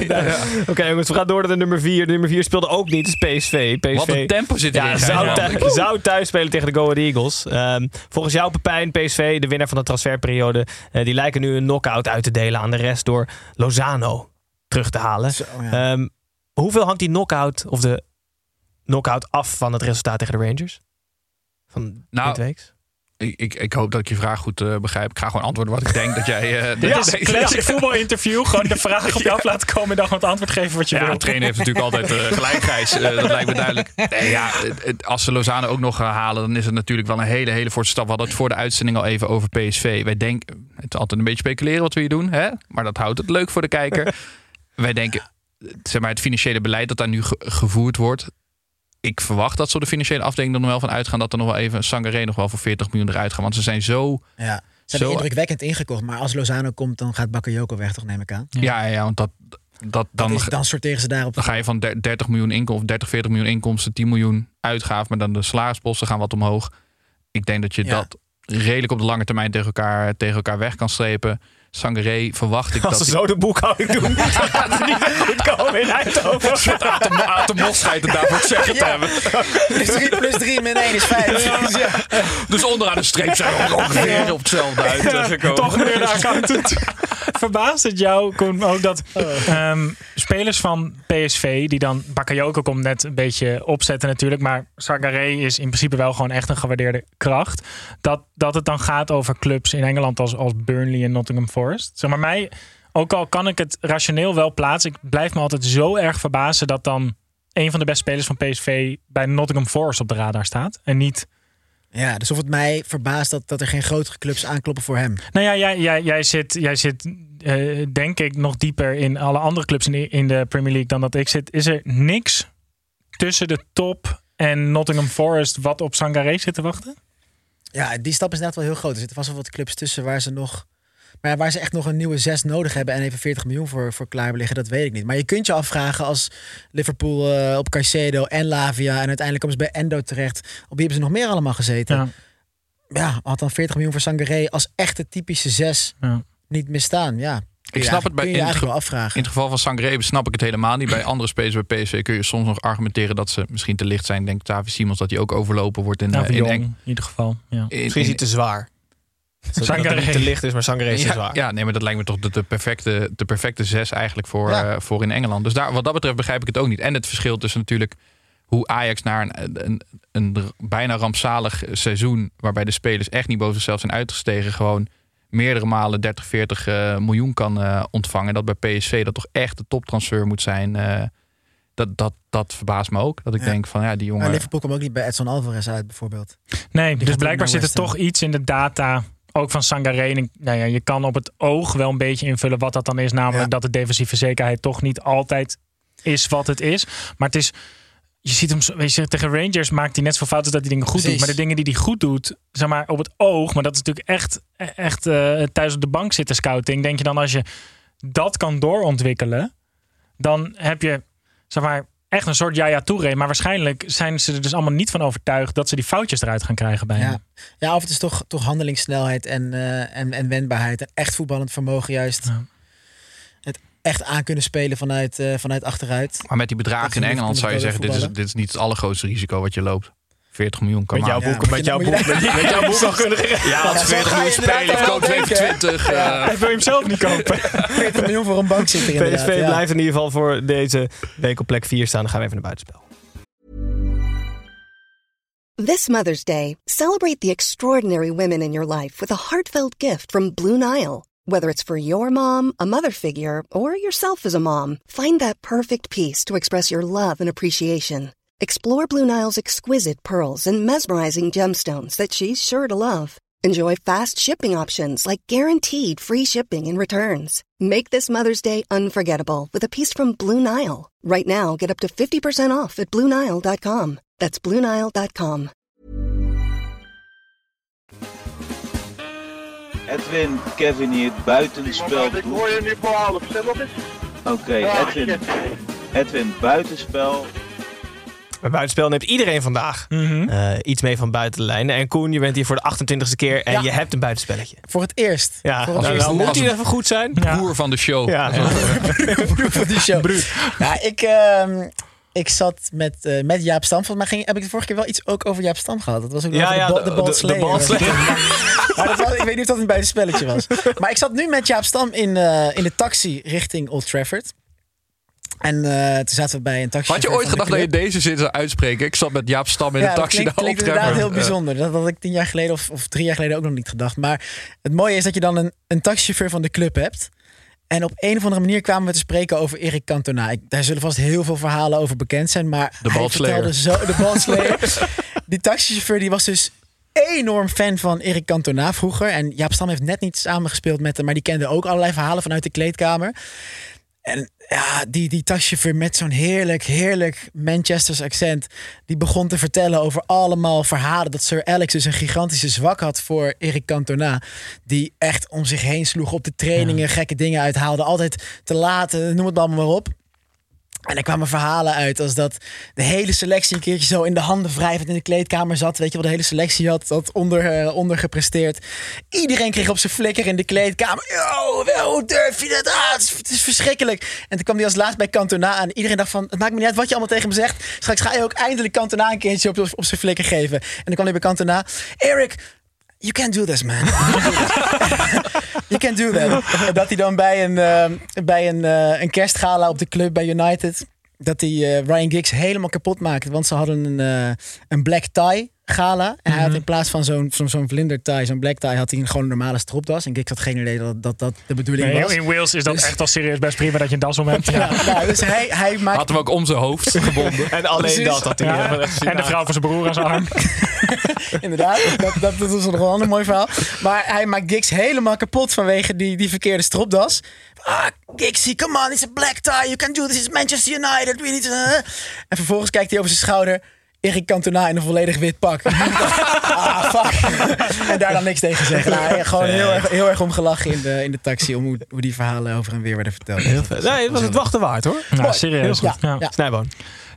[LAUGHS] Oké jongens, we gaan door naar de nummer 4. De nummer 4 speelde ook niet, het is PSV. PSV Wat een tempo zit erin. ja, zou, Ja. thu- zou thuis spelen tegen de Go Ahead Eagles. Ehm, volgens jou Pepijn, PSV, de winnaar van de transferperiode... eh, die lijken nu een knock-out uit te delen aan de rest door Lozano. terug te halen. Zo, ja. Ehm, hoeveel hangt die knockout of de knockout af van het resultaat tegen de Rangers? Van Nou, dit week? Ik, ik, ik hoop dat ik je vraag goed eh, begrijp. Ik ga gewoon antwoorden wat ik denk dat jij... eh, Dit is een classic voetbalinterview. Gewoon de vraag op je [LAUGHS] af laten komen en dan gewoon het antwoord geven wat je Ja, wil. de trainer heeft natuurlijk altijd eh, gelijk, Gijs. Dat lijkt me duidelijk. Nee, ja, als ze Lozano ook nog gaan halen, dan is het natuurlijk wel een hele, hele forse stap. We hadden het voor de uitzending al even over PSV. Wij denken, het is altijd een beetje speculeren wat we hier doen, hè? maar dat houdt het leuk voor de kijker. Wij denken, zeg maar, het financiële beleid dat daar nu ge- gevoerd wordt. Ik verwacht dat ze op de financiële afdeling er nog wel van uitgaan dat er nog wel even Sangaré nog wel voor 40 miljoen eruit gaan. Want ze zijn zo. ja. Ze Zo- hebben indrukwekkend ingekocht. Maar als Lozano komt, dan gaat Bakayoko weg, toch neem ik aan. Ja, ja, want dat, dat dan. Dan, dan sorteren ze daarop. Dan ga je van der- 30 miljoen inkomsten, 30, 40 miljoen inkomsten, 10 miljoen uitgaven, maar dan de salarisposten gaan wat omhoog. Ik denk dat je Ja. dat redelijk op de lange termijn tegen elkaar, tegen elkaar weg kan strepen. Sangaré verwacht ik Als dat ze hij- zo de boekhouding doen, [LAUGHS] dan gaat het niet goed komen in Eindhoven. Schijnt het daarvoor zeggen te hebben. plus 3 plus 3 min 1 is 5. Ja. Dus onderaan de streep zijn we ongeveer op hetzelfde uitgekomen. Toch meneer de accountant. [LAUGHS] Verbaast het jou, Koen, ook dat ehm, spelers van PSV, die dan Bakayoko komt net een beetje opzetten natuurlijk, maar Sangaré is in principe wel gewoon echt een gewaardeerde kracht. Dat, dat het dan gaat over clubs in Engeland als, als Burnley en Nottingham Forest. Zeg maar mij, ook al kan ik het rationeel wel plaatsen, ik blijf me altijd zo erg verbazen dat dan een van de beste spelers van PSV bij Nottingham Forest op de radar staat. En niet ja, dus of het mij verbaast dat, dat er geen grotere clubs aankloppen voor hem. Nou ja, jij, jij, jij zit, jij zit eh, denk ik nog dieper in alle andere clubs in de, in de Premier League dan dat ik zit. Is er niks tussen de top en Nottingham Forest wat op Sangaré zit te wachten? Ja, die stap is inderdaad wel heel groot. Er zitten vast wel wat clubs tussen waar ze nog. Maar ja, waar ze echt nog een nieuwe zes nodig hebben en even 40 miljoen voor, voor klaar liggen, dat weet ik niet. Maar je kunt je afvragen als Liverpool eh, op Caicedo en Lavia en uiteindelijk komen ze bij Endo terecht. Op wie hebben ze nog meer allemaal gezeten? Ja, Ja, had dan 40 miljoen voor Sangaré als echte typische zes ja. niet mistaan. Ja, Ik snap het bij kun je in, het wel afvragen. in het geval van Sangaré snap ik het helemaal niet. Bij andere spelers bij PSV kun je soms nog argumenteren dat ze misschien te licht zijn. Denk Tavi Simons dat hij ook overlopen wordt in, Nou, eh, in, Jong, in ieder geval. Ja. in, Misschien is hij te zwaar. Zodat Sangaré. het niet te licht is, maar Sangaré is te ja, zwaar. ja, nee, maar dat lijkt me toch de, de, perfecte, de perfecte zes eigenlijk voor, Ja. eh, voor in Engeland. Dus daar, wat dat betreft begrijp ik het ook niet. En het verschil tussen natuurlijk hoe Ajax naar een, een, een bijna rampzalig seizoen... waarbij de spelers echt niet boven zichzelf zijn uitgestegen... gewoon meerdere malen 30, 40 eh, miljoen kan eh, ontvangen. Dat bij PSV dat toch echt de toptransfer moet zijn... eh, dat, dat, dat verbaast me ook. Dat ik Ja. denk van ja, die jongen... Maar Liverpool kwam ook niet bij Edson Alvarez uit, bijvoorbeeld. Nee, dus blijkbaar zit er toch iets in de data, ook van Sangaré. Nou ja, je kan op het oog wel een beetje invullen wat dat dan is. Namelijk Ja. dat de defensieve zekerheid toch niet altijd is wat het is. Maar het is, je ziet hem, zo- weet je, tegen Rangers maakt hij net zoveel fouten dat hij dingen goed doet. Maar de dingen die hij goed doet, zeg maar op het oog, maar dat is natuurlijk echt, echt eh, thuis op de bank zitten scouting. Denk je dan als je dat kan doorontwikkelen, dan heb je, zeg maar, echt een soort Yaya Touré. Maar waarschijnlijk zijn ze er dus allemaal niet van overtuigd dat ze die foutjes eruit gaan krijgen bij hem. Ja. ja, of het is toch, toch handelingssnelheid en, eh, en, en wendbaarheid. En echt voetballend vermogen juist. Ja. Het echt aan kunnen spelen vanuit, eh, vanuit achteruit. Maar met die bedragen in Engeland zou je zeggen... Dit is, dit is niet het allergrootste risico wat je loopt. 40 miljoen kan Met jouw maken. [LAUGHS] Ja, boek, moet met jouw moet je boek, daar- met, met jouw boek al kunnen Ja, Ja, als zo 40 ga je miljoen spelen, wel koop twee denken. 20. eh, Hij wil hem zelf niet kopen. [LAUGHS] 40 miljoen voor een bank zitten inderdaad. PSV ja. blijft in ieder geval voor deze week op plek 4 staan. Dan gaan we even naar buitenspel. This Mother's Day, celebrate the extraordinary women in your life with a heartfelt gift from Blue Nile. Whether it's for your mom, a mother figure, or yourself as a mom, find that perfect piece to express your love and appreciation. Explore Blue Nile's exquisite pearls and mesmerizing gemstones that she's sure to love. Enjoy fast shipping options like guaranteed free shipping and returns. Make this Mother's Day unforgettable with a piece from Blue Nile. Right now, get up to 50% off at BlueNile.com. That's BlueNile.com. Edwin, Kevin hier, buitenspel. Ik hoor je nu voor half. Zeg Oké, Edwin. Edwin, buitenspel. Bij buitenspel neemt iedereen vandaag Mhm. eh, iets mee van buiten de lijnen. En Koen, je bent hier voor de 28ste keer en Ja. je hebt een buitenspelletje. Voor het eerst. Ja, voor het nou, eerst. dan moet hij even goed zijn. Ja. Broer van de show. Ja, ja. voor die show. Ja, ik, ehm, ik zat met, eh, met Jaap Stam. Volgens mij ging, heb ik de vorige keer wel iets ook over Jaap Stam gehad. Dat was ook Ja, ja, de, de- de, de- bal de. Maar dat was, ik weet niet of dat een buitenspelletje was. Maar ik zat nu met Jaap Stam in, eh, in de taxi richting Old Trafford. En eh, toen zaten we bij een taxi. Had je ooit gedacht dat je deze zin zou uitspreken? Ik zat met Jaap Stam in ja, de taxi dat naar Old inderdaad heel bijzonder. Dat had ik tien jaar geleden of, of drie jaar geleden ook nog niet gedacht. Maar het mooie is dat je dan een, een taxichauffeur van de club hebt. En op een of andere manier kwamen we te spreken over Erik Cantona. Ik, daar zullen vast heel veel verhalen over bekend zijn. Maar De hij vertelde zo... De balslayer. [LAUGHS] die taxichauffeur die was dus enorm fan van Erik Cantona vroeger. En Jaap Stam heeft net niet samengespeeld met hem. Maar die kende ook allerlei verhalen vanuit de kleedkamer. En ja, die, die taxichauffeur met zo'n heerlijk, heerlijk Manchesters accent. Die begon te vertellen over allemaal verhalen. Dat Sir Alex dus een gigantische zwak had voor Eric Cantona. Die echt om zich heen sloeg op de trainingen. Gekke dingen uithaalde. Altijd te laat, noem het allemaal maar op. En er kwamen verhalen uit als dat de hele selectie een keertje zo in de handen wrijvend in de kleedkamer zat. Weet je wel, de hele selectie had dat onder, eh, ondergepresteerd. Iedereen kreeg op zijn flikker in de kleedkamer. Yo, hoe durf je dat? Ah, het is verschrikkelijk. En toen kwam hij als laatst bij Cantona aan. Iedereen dacht van, het maakt me niet uit wat je allemaal tegen me zegt. Straks ga je ook eindelijk Cantona een keertje op, op zijn flikker geven. En dan kwam hij bij Cantona. Eric, You can't do this, man. [LAUGHS] you can't do that. Dat hij dan bij een, eh, bij een, eh, een kerstgala op de club bij United... dat hij eh, Ryan Giggs helemaal kapot maakte. Want ze hadden een, een black tie gala. En hij had in plaats van zo'n zo'n zo'n vlinder tie, zo'n black tie... had hij een gewoon een normale stropdas. En Giggs had geen idee dat dat, dat de bedoeling Nee, was. in Wales is dat Dus- echt al serieus best prima dat je een das om hebt. Ja, [LAUGHS] nou, dus hij, hij maakt Had hem ook om zijn hoofd gebonden. [LAUGHS] En alleen Precies. dat had hij. Ja. En de vrouw van zijn broer aan zijn arm. [LAUGHS] Inderdaad, dat, dat, dat was nog wel een ander mooi verhaal. Maar hij maakt Giggs helemaal kapot vanwege die, die verkeerde stropdas. Ah, Giggsy, come on, it's a black tie. You can do this. It's Manchester United. We need to... En vervolgens kijkt hij over zijn schouder. Erik Cantona in een volledig wit pak. [LAUGHS] ah, fuck. en daar dan niks tegen zeggen. Nou, gewoon heel erg, heel erg om gelachen in de, in de taxi. Om hoe, hoe die verhalen over en weer werden verteld. Heel vet. Nee, het was het wachten waard hoor. Nou, serieus. Ja, Ja. ja. Snijboon.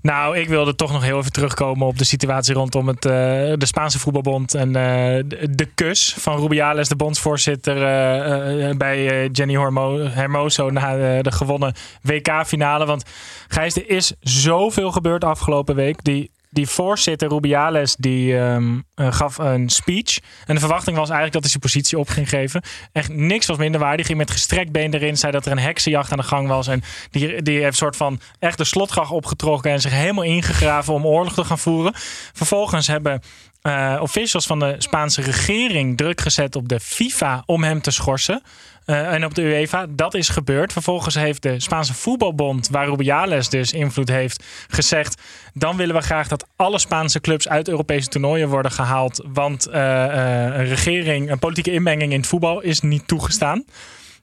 Nou, ik wilde toch nog heel even terugkomen op de situatie rondom het, eh, de Spaanse voetbalbond. En eh, de, de kus van Rubiales, de bondsvoorzitter, eh, bij Jenny Hormo, Hermoso na de, de gewonnen WK-finale. Want Gijs, er is zoveel gebeurd afgelopen week. Die, die voorzitter Rubiales die ehm, eh, gaf een speech. En de verwachting was eigenlijk dat hij zijn positie op ging geven. Echt niks was minder waar. Die ging met gestrekt been erin. Zei dat er een heksenjacht aan de gang was. En die, die heeft soort van echt de slotgracht opgetrokken. En zich helemaal ingegraven om oorlog te gaan voeren. Vervolgens hebben eh, officials van de Spaanse regering druk gezet op de FIFA om hem te schorsen. Eh, en op de UEFA, dat is gebeurd. Vervolgens heeft de Spaanse voetbalbond, waar Rubiales dus invloed heeft, gezegd: dan willen we graag dat alle Spaanse clubs uit Europese toernooien worden gehaald, want eh, eh, een regering, een politieke inmenging in het voetbal is niet toegestaan.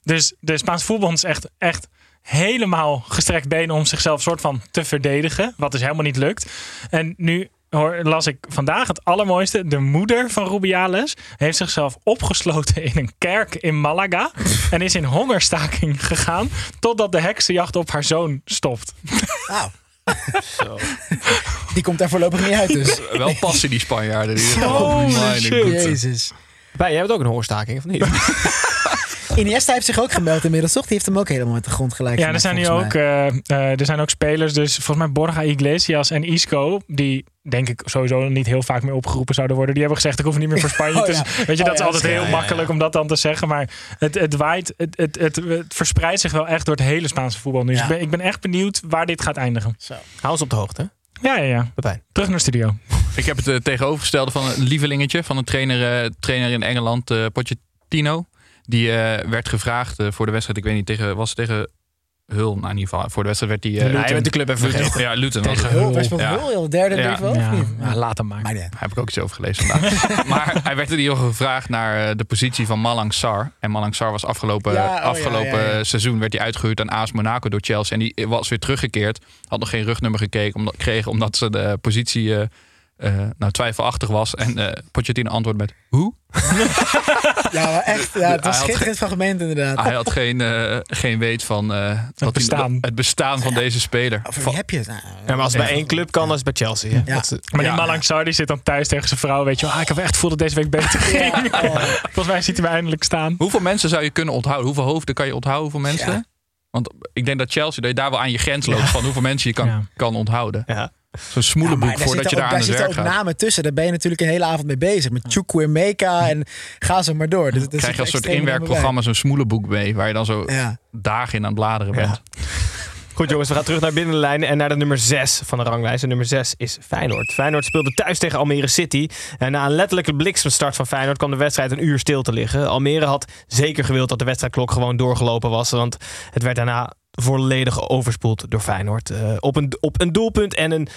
Dus de Spaanse voetbalbond is echt, echt helemaal gestrekt benen om zichzelf soort van te verdedigen, wat dus helemaal niet lukt. En nu hoor, las ik vandaag het allermooiste. De moeder van Rubiales heeft zichzelf opgesloten in een kerk in Malaga. [LAUGHS] en is in hongerstaking gegaan totdat de heksenjacht op haar zoon stopt. Wauw. [LAUGHS] Die komt daar voorlopig niet uit dus. [LAUGHS] Wel passie die Spanjaarden. Die goed. Jezus. Bij, jij hebt ook een hongerstaking, of niet? Iniesta heeft zich ook gemeld inmiddels, toch? Die heeft hem ook helemaal met de grond gelijk Ja, er zijn, nu ook, eh, eh, er zijn ook spelers. Dus volgens mij Borja Iglesias en Isco. Die denk ik sowieso niet heel vaak meer opgeroepen zouden worden. Die hebben gezegd ik hoef niet meer voor Spanje. [LAUGHS] Oh, dus, ja. Weet je, Oh, dat is ja, altijd heel ja, ja, makkelijk om dat dan te zeggen. Maar het, het waait. Het, het, het, het verspreidt zich wel echt door het hele Spaanse voetbal nu. Dus ik, ben, ik ben echt benieuwd waar dit gaat eindigen. Hou ons op de hoogte. Ja, ja, ja. Pepijn. Terug naar de studio. Ik heb het eh, tegenovergestelde van een lievelingetje van een trainer, trainer in Engeland, eh, Pochettino. Die eh, werd gevraagd eh, voor de wedstrijd. Ik weet niet, tegen, was het tegen Hul? Nou, in ieder geval. Voor de wedstrijd werd hij... eh, Hij heeft de club even Luton. vergeten. Ja, Luton. was Tegen best wel Ja. heel, heel derde Ja. wel, Ja, of niet? ja, laat hem maar. Maar nee. Heb ik ook iets over gelezen vandaag. [LAUGHS] maar hij werd in ieder geval gevraagd naar de positie van Malang Sar. En Malang Sar was afgelopen, Ja, oh ja, afgelopen ja, ja. seizoen werd hij uitgehuurd aan AS Monaco door Chelsea. En die was weer teruggekeerd. Had nog geen rugnummer gekeken, omdat, kregen omdat ze de positie eh, eh, nou, twijfelachtig was. En eh Pochettino antwoordde met hoe? [LAUGHS] Ja, maar echt. Ja, het was Hij schitterend fragment inderdaad. Hij had geen, eh, geen weet van eh, hij- bestaan. het bestaan van deze speler. Over wie heb je het? Nou, Ja, maar als het bij één club kan, dan is het bij Chelsea. Hè? Ja. Dat Maar die Ja. Malang Sarr die zit dan thuis tegen zijn vrouw. Weet je wel, ah, ik heb echt gevoel dat deze week beter ging. Volgens mij ziet hij me eindelijk staan. Hoeveel mensen zou je kunnen onthouden? Hoeveel hoofden kan je onthouden? Hoeveel mensen? Ja. Want ik denk dat Chelsea, dat je daar wel aan je grens loopt van hoeveel mensen je kan, Ja. kan onthouden. Ja. Zo'n smoelenboek daar voordat je daar aan daar werk zitten ook gaat. namen tussen. Daar ben je natuurlijk een hele avond mee bezig. Met Chukwuemeka en ga zo maar door. Dus, krijg je als soort inwerkprogramma zo'n smoelenboek mee, waar je dan zo. Ja. dagen in aan het bladeren bent. Goed jongens, we gaan terug naar binnenlijn en naar de nummer 6 van de ranglijst. De nummer 6 is Feyenoord. Feyenoord speelde thuis tegen Almere City. En na een letterlijke bliksemstart van Feyenoord kwam de wedstrijd een uur stil te liggen. Almere had zeker gewild dat de wedstrijdklok gewoon doorgelopen was. Want het werd daarna volledig overspoeld door Feyenoord. Eh, op, een, op een doelpunt en een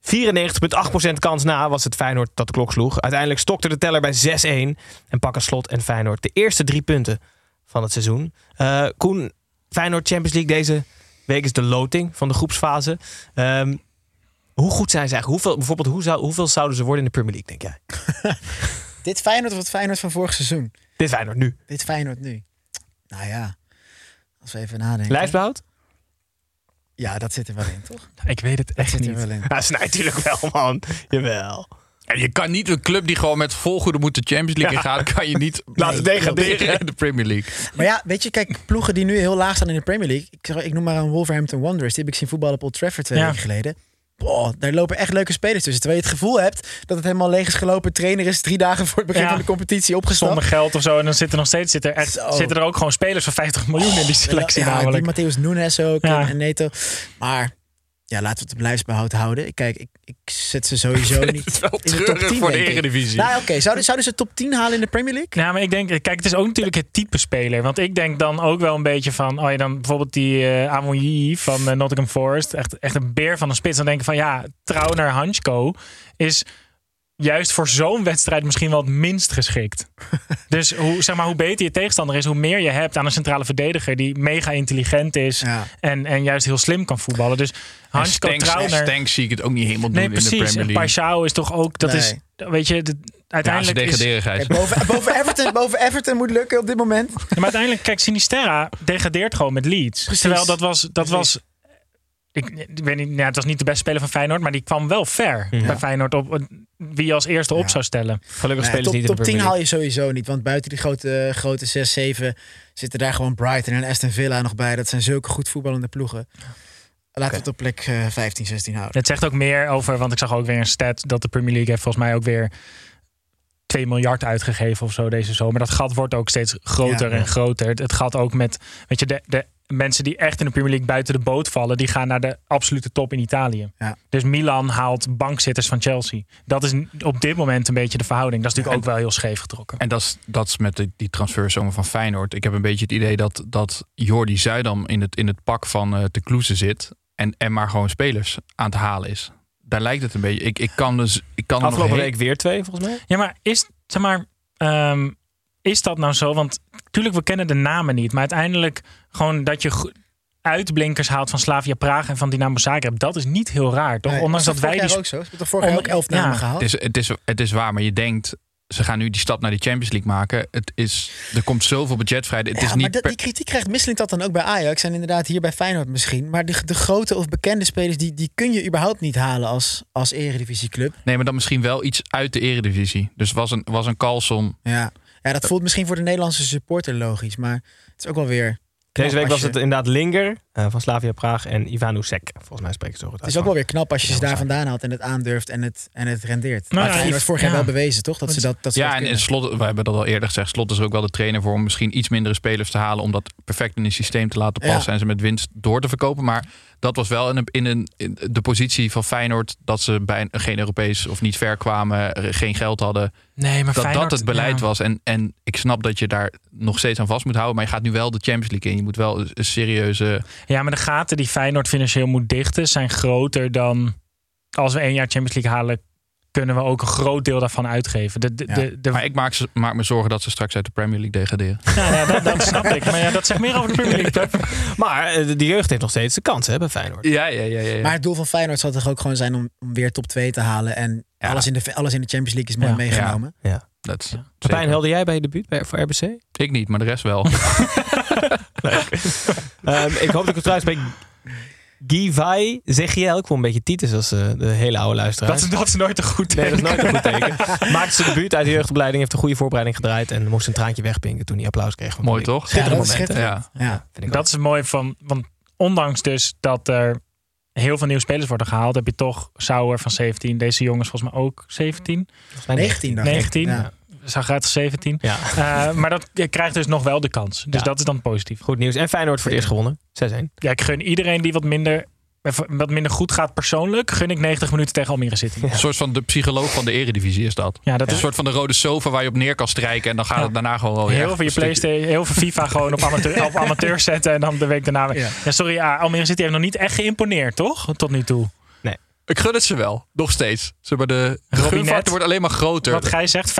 94,8% kans na was het Feyenoord dat de klok sloeg. Uiteindelijk stokte de teller bij 6-1 en pakken Slot en Feyenoord de eerste drie punten van het seizoen. Eh, Koen, Feyenoord Champions League deze week is de loting van de groepsfase. Ehm, hoe goed zijn ze eigenlijk? Hoeveel, bijvoorbeeld, hoe zou, hoeveel zouden ze worden in de Premier League, denk jij? [LAUGHS] Dit Feyenoord of het Feyenoord van vorig seizoen? Dit Feyenoord nu. Dit Feyenoord nu. Nou ja, als we even nadenken. Lijfsbehoud? Ja, dat zit er wel in, toch? [LAUGHS] Ik weet het Dat echt zit er niet. wel in. Ja, snijdt natuurlijk wel, man. Jawel. En je kan niet een club die gewoon met volgoede moet de Champions League in gaat, kan je niet [LAUGHS] Laten degraderen. proberen in de Premier League. Maar ja, weet je, kijk, ploegen die nu heel laag staan in de Premier League. Ik, zeg- ik noem maar een Wolverhampton Wanderers. Die heb ik zien voetballen op Old Trafford twee Ja. weken geleden. Boah, daar lopen echt leuke spelers tussen. Terwijl je het gevoel hebt dat het helemaal leeg is gelopen. Trainer is drie dagen voor het begin Ja. van de competitie opgestapt. Zonder geld of zo. En dan zitten er nog steeds zitten er, echt, Zo. zitten er ook gewoon spelers van 50 miljoen in die selectie ja, namelijk. die Matthäus Nunes ook Ja. en, Neto. Maar ja, laten we het op lijfsbehoud houden. Kijk, ik, ik zet ze sowieso niet Het is wel in de top treurig 10, voor de. Eredivisie. Nou, oké. Zouden, zouden ze top 10 halen in de Premier League? Ja, maar ik denk, kijk, het is ook natuurlijk het type speler. Want ik denk dan ook wel een beetje van, oh ja, dan bijvoorbeeld die eh Amoyi van eh, Nottingham Forest. Echt, echt een beer van een spits. Dan denk ik van, ja, trouw naar Hansko is juist voor zo'n wedstrijd misschien wel het minst geschikt. [LAUGHS] dus hoe, zeg maar, hoe beter je tegenstander is, hoe meer je hebt aan een centrale verdediger die mega intelligent is Ja. en, en juist heel slim kan voetballen. Dus Hansko Stanks, Trauner... Stanks zie ik het ook niet helemaal doen Nee, in de precies. Premier League. Paixão is toch ook, dat Nee. is, weet je, de- Ja, ze uiteindelijk is, degraderen, Gijs. Kijk, boven, boven, [LAUGHS] Everton, boven Everton moet lukken op dit moment. Ja, maar uiteindelijk, kijk, Sinisterra degradeert gewoon met Leeds. Precies. Terwijl dat was, dat Precies. was ik, ik weet niet, ja, het was niet de beste speler van Feyenoord, maar die kwam wel ver bij Feyenoord op wie je als eerste op Ja. zou stellen. Gelukkig Nee, spelen ze top, niet in de top 10 Premier haal je sowieso niet. Want buiten die grote, grote 6, 7 zitten daar gewoon Brighton en Aston Villa nog bij. Dat zijn zulke goed voetballende ploegen. Laten we het op plek eh, 15, 16 houden. Het zegt ook meer over, want ik zag ook weer een stat dat de Premier League heeft volgens mij ook weer 2 miljard uitgegeven of zo deze zomer. Dat gat wordt ook steeds groter Ja. en groter. Het, het gaat ook met, weet je, de, de mensen die echt in de Premier League buiten de boot vallen, die gaan naar de absolute top in Italië. Ja. Dus Milan haalt bankzitters van Chelsea. Dat is op dit moment een beetje de verhouding. Dat is natuurlijk ook wel heel scheef getrokken. En dat is, dat is met die, die transferzomer van Feyenoord. Ik heb een beetje het idee dat, dat Jordi Zuidam in het, in het pak van eh de Kloeze zit. En, en maar gewoon spelers aan het halen is. Daar lijkt het een beetje. Ik, ik kan dus. Ik kan nog Afgelopen heen- week weer twee, volgens mij. Ja, maar is, zeg maar, ehm, is dat nou zo? Want natuurlijk, we kennen de namen niet. Maar uiteindelijk gewoon dat je uitblinkers haalt van Slavia Praag en van Dynamo Zagreb. Dat is niet heel raar, toch? Nee, Ondanks dat wij die... ook zo. Ze hebben toch vorig jaar ook elf namen ja. gehaald? Het is, het, is, het is waar, maar je denkt. Ze gaan nu die stap naar die Champions League maken. Het is, er komt zoveel budget vrij. Het ja, is maar niet dat- per- die kritiek krijgt Misselink dat dan ook bij Ajax. En inderdaad hier bij Feyenoord misschien. Maar de, de grote of bekende spelers, die, die kun je überhaupt niet halen als, als eredivisieclub. Nee, maar dan misschien wel iets uit de eredivisie. Dus was een, was een Carlson. Ja. Ja, dat voelt misschien voor de Nederlandse supporter logisch. Maar het is ook wel weer... Deze week was je- het inderdaad Linger eh, van Slavia Praag en Ivanusek. Volgens mij spreekt het zo goed Het is ook wel weer knap als je ze daar vandaan haalt en het aandurft en het, en het rendeert. Nou maar ja, Feyenoord vorig jaar ja. wel bewezen, toch? Dat ze dat, dat ze Ja, dat en, en kunnen. Slot, we hebben dat al eerder gezegd. Slot is er ook wel de trainer voor om misschien iets mindere spelers te halen. Om dat perfect in een systeem te laten Ja. passen. En ze met winst door te verkopen. Maar dat was wel in, een, in, een, in de positie van Feyenoord. Dat ze bij een- geen Europees of niet ver kwamen. er Geen geld hadden. Nee, maar dat Feyenoord, dat het beleid ja. was. En, en ik snap dat je daar nog steeds aan vast moet houden. Maar je gaat nu wel de Champions League in. Je moet wel een, een serieuze... Ja, maar de gaten die Feyenoord financieel moet dichten... zijn groter dan... als we één jaar Champions League halen... kunnen we ook een groot deel daarvan uitgeven. De, de, Ja. de, de- Maar ik maak, ze- maak me zorgen dat ze straks uit de Premier League degraderen. ja, [LAUGHS] ja, dat, dat snap ik. Maar ja, dat zegt meer over de Premier League. [LAUGHS] Maar eh, de, jeugd heeft nog steeds de kans hè, bij Feyenoord. Ja, ja, ja. ja, Maar het doel van Feyenoord zal toch ook gewoon zijn om, om weer top 2 te halen. En Ja. alles, in de, alles in de Champions League is mooi Ja. meegenomen. Ja. Dat is. Pepijn, helde jij bij je debuut bij, voor RBC? Ik niet, maar de rest wel. [LAUGHS] Ehm, ik hoop dat ik het trouwens bij Givai Zegiel. Ik vond een beetje Titus als eh, de hele oude luisteraar. Dat, is- dat is nooit een goed Nee, dat is teken. nooit een goed teken. Maakte zijn debuut uit de jeugdopleiding, heeft een goede voorbereiding gedraaid en moest een traantje wegpinken toen hij applaus kreeg. Mooi, toch? Schitterend Ja, dat is moment. Ja. Ja. Vind ik Dat is mooi van... Want ondanks dus dat er heel veel nieuwe spelers worden gehaald... heb je toch Sauer van 17. Deze jongens volgens mij ook 17. Volgens mij 19 dacht ik. 19. Ja. Zagrijtig 17. Ja. Eh, maar dat je krijgt dus nog wel de kans. Dus Ja. dat is dan positief. Goed nieuws. En Feyenoord voor het eerst gewonnen. 6-1. Ja, ik gun iedereen die wat minder, wat minder goed gaat persoonlijk, gun ik 90 minuten tegen Almere City. Een soort van de psycholoog van de eredivisie is dat. Ja, dat Een is soort van de rode sofa waar je op neer kan strijken. En dan gaat het daarna gewoon wel weer heel veel je een PlayStation, heel veel FIFA [LAUGHS] gewoon op amateur, op amateur zetten en dan de week daarna. Ja. Ja, sorry, ja, Almere City heeft nog niet echt geïmponeerd, toch? Tot nu toe. Ik gun het ze wel. Nog steeds. Ze maar de gunfactor wordt alleen maar groter. Wat Gij zegt, 95%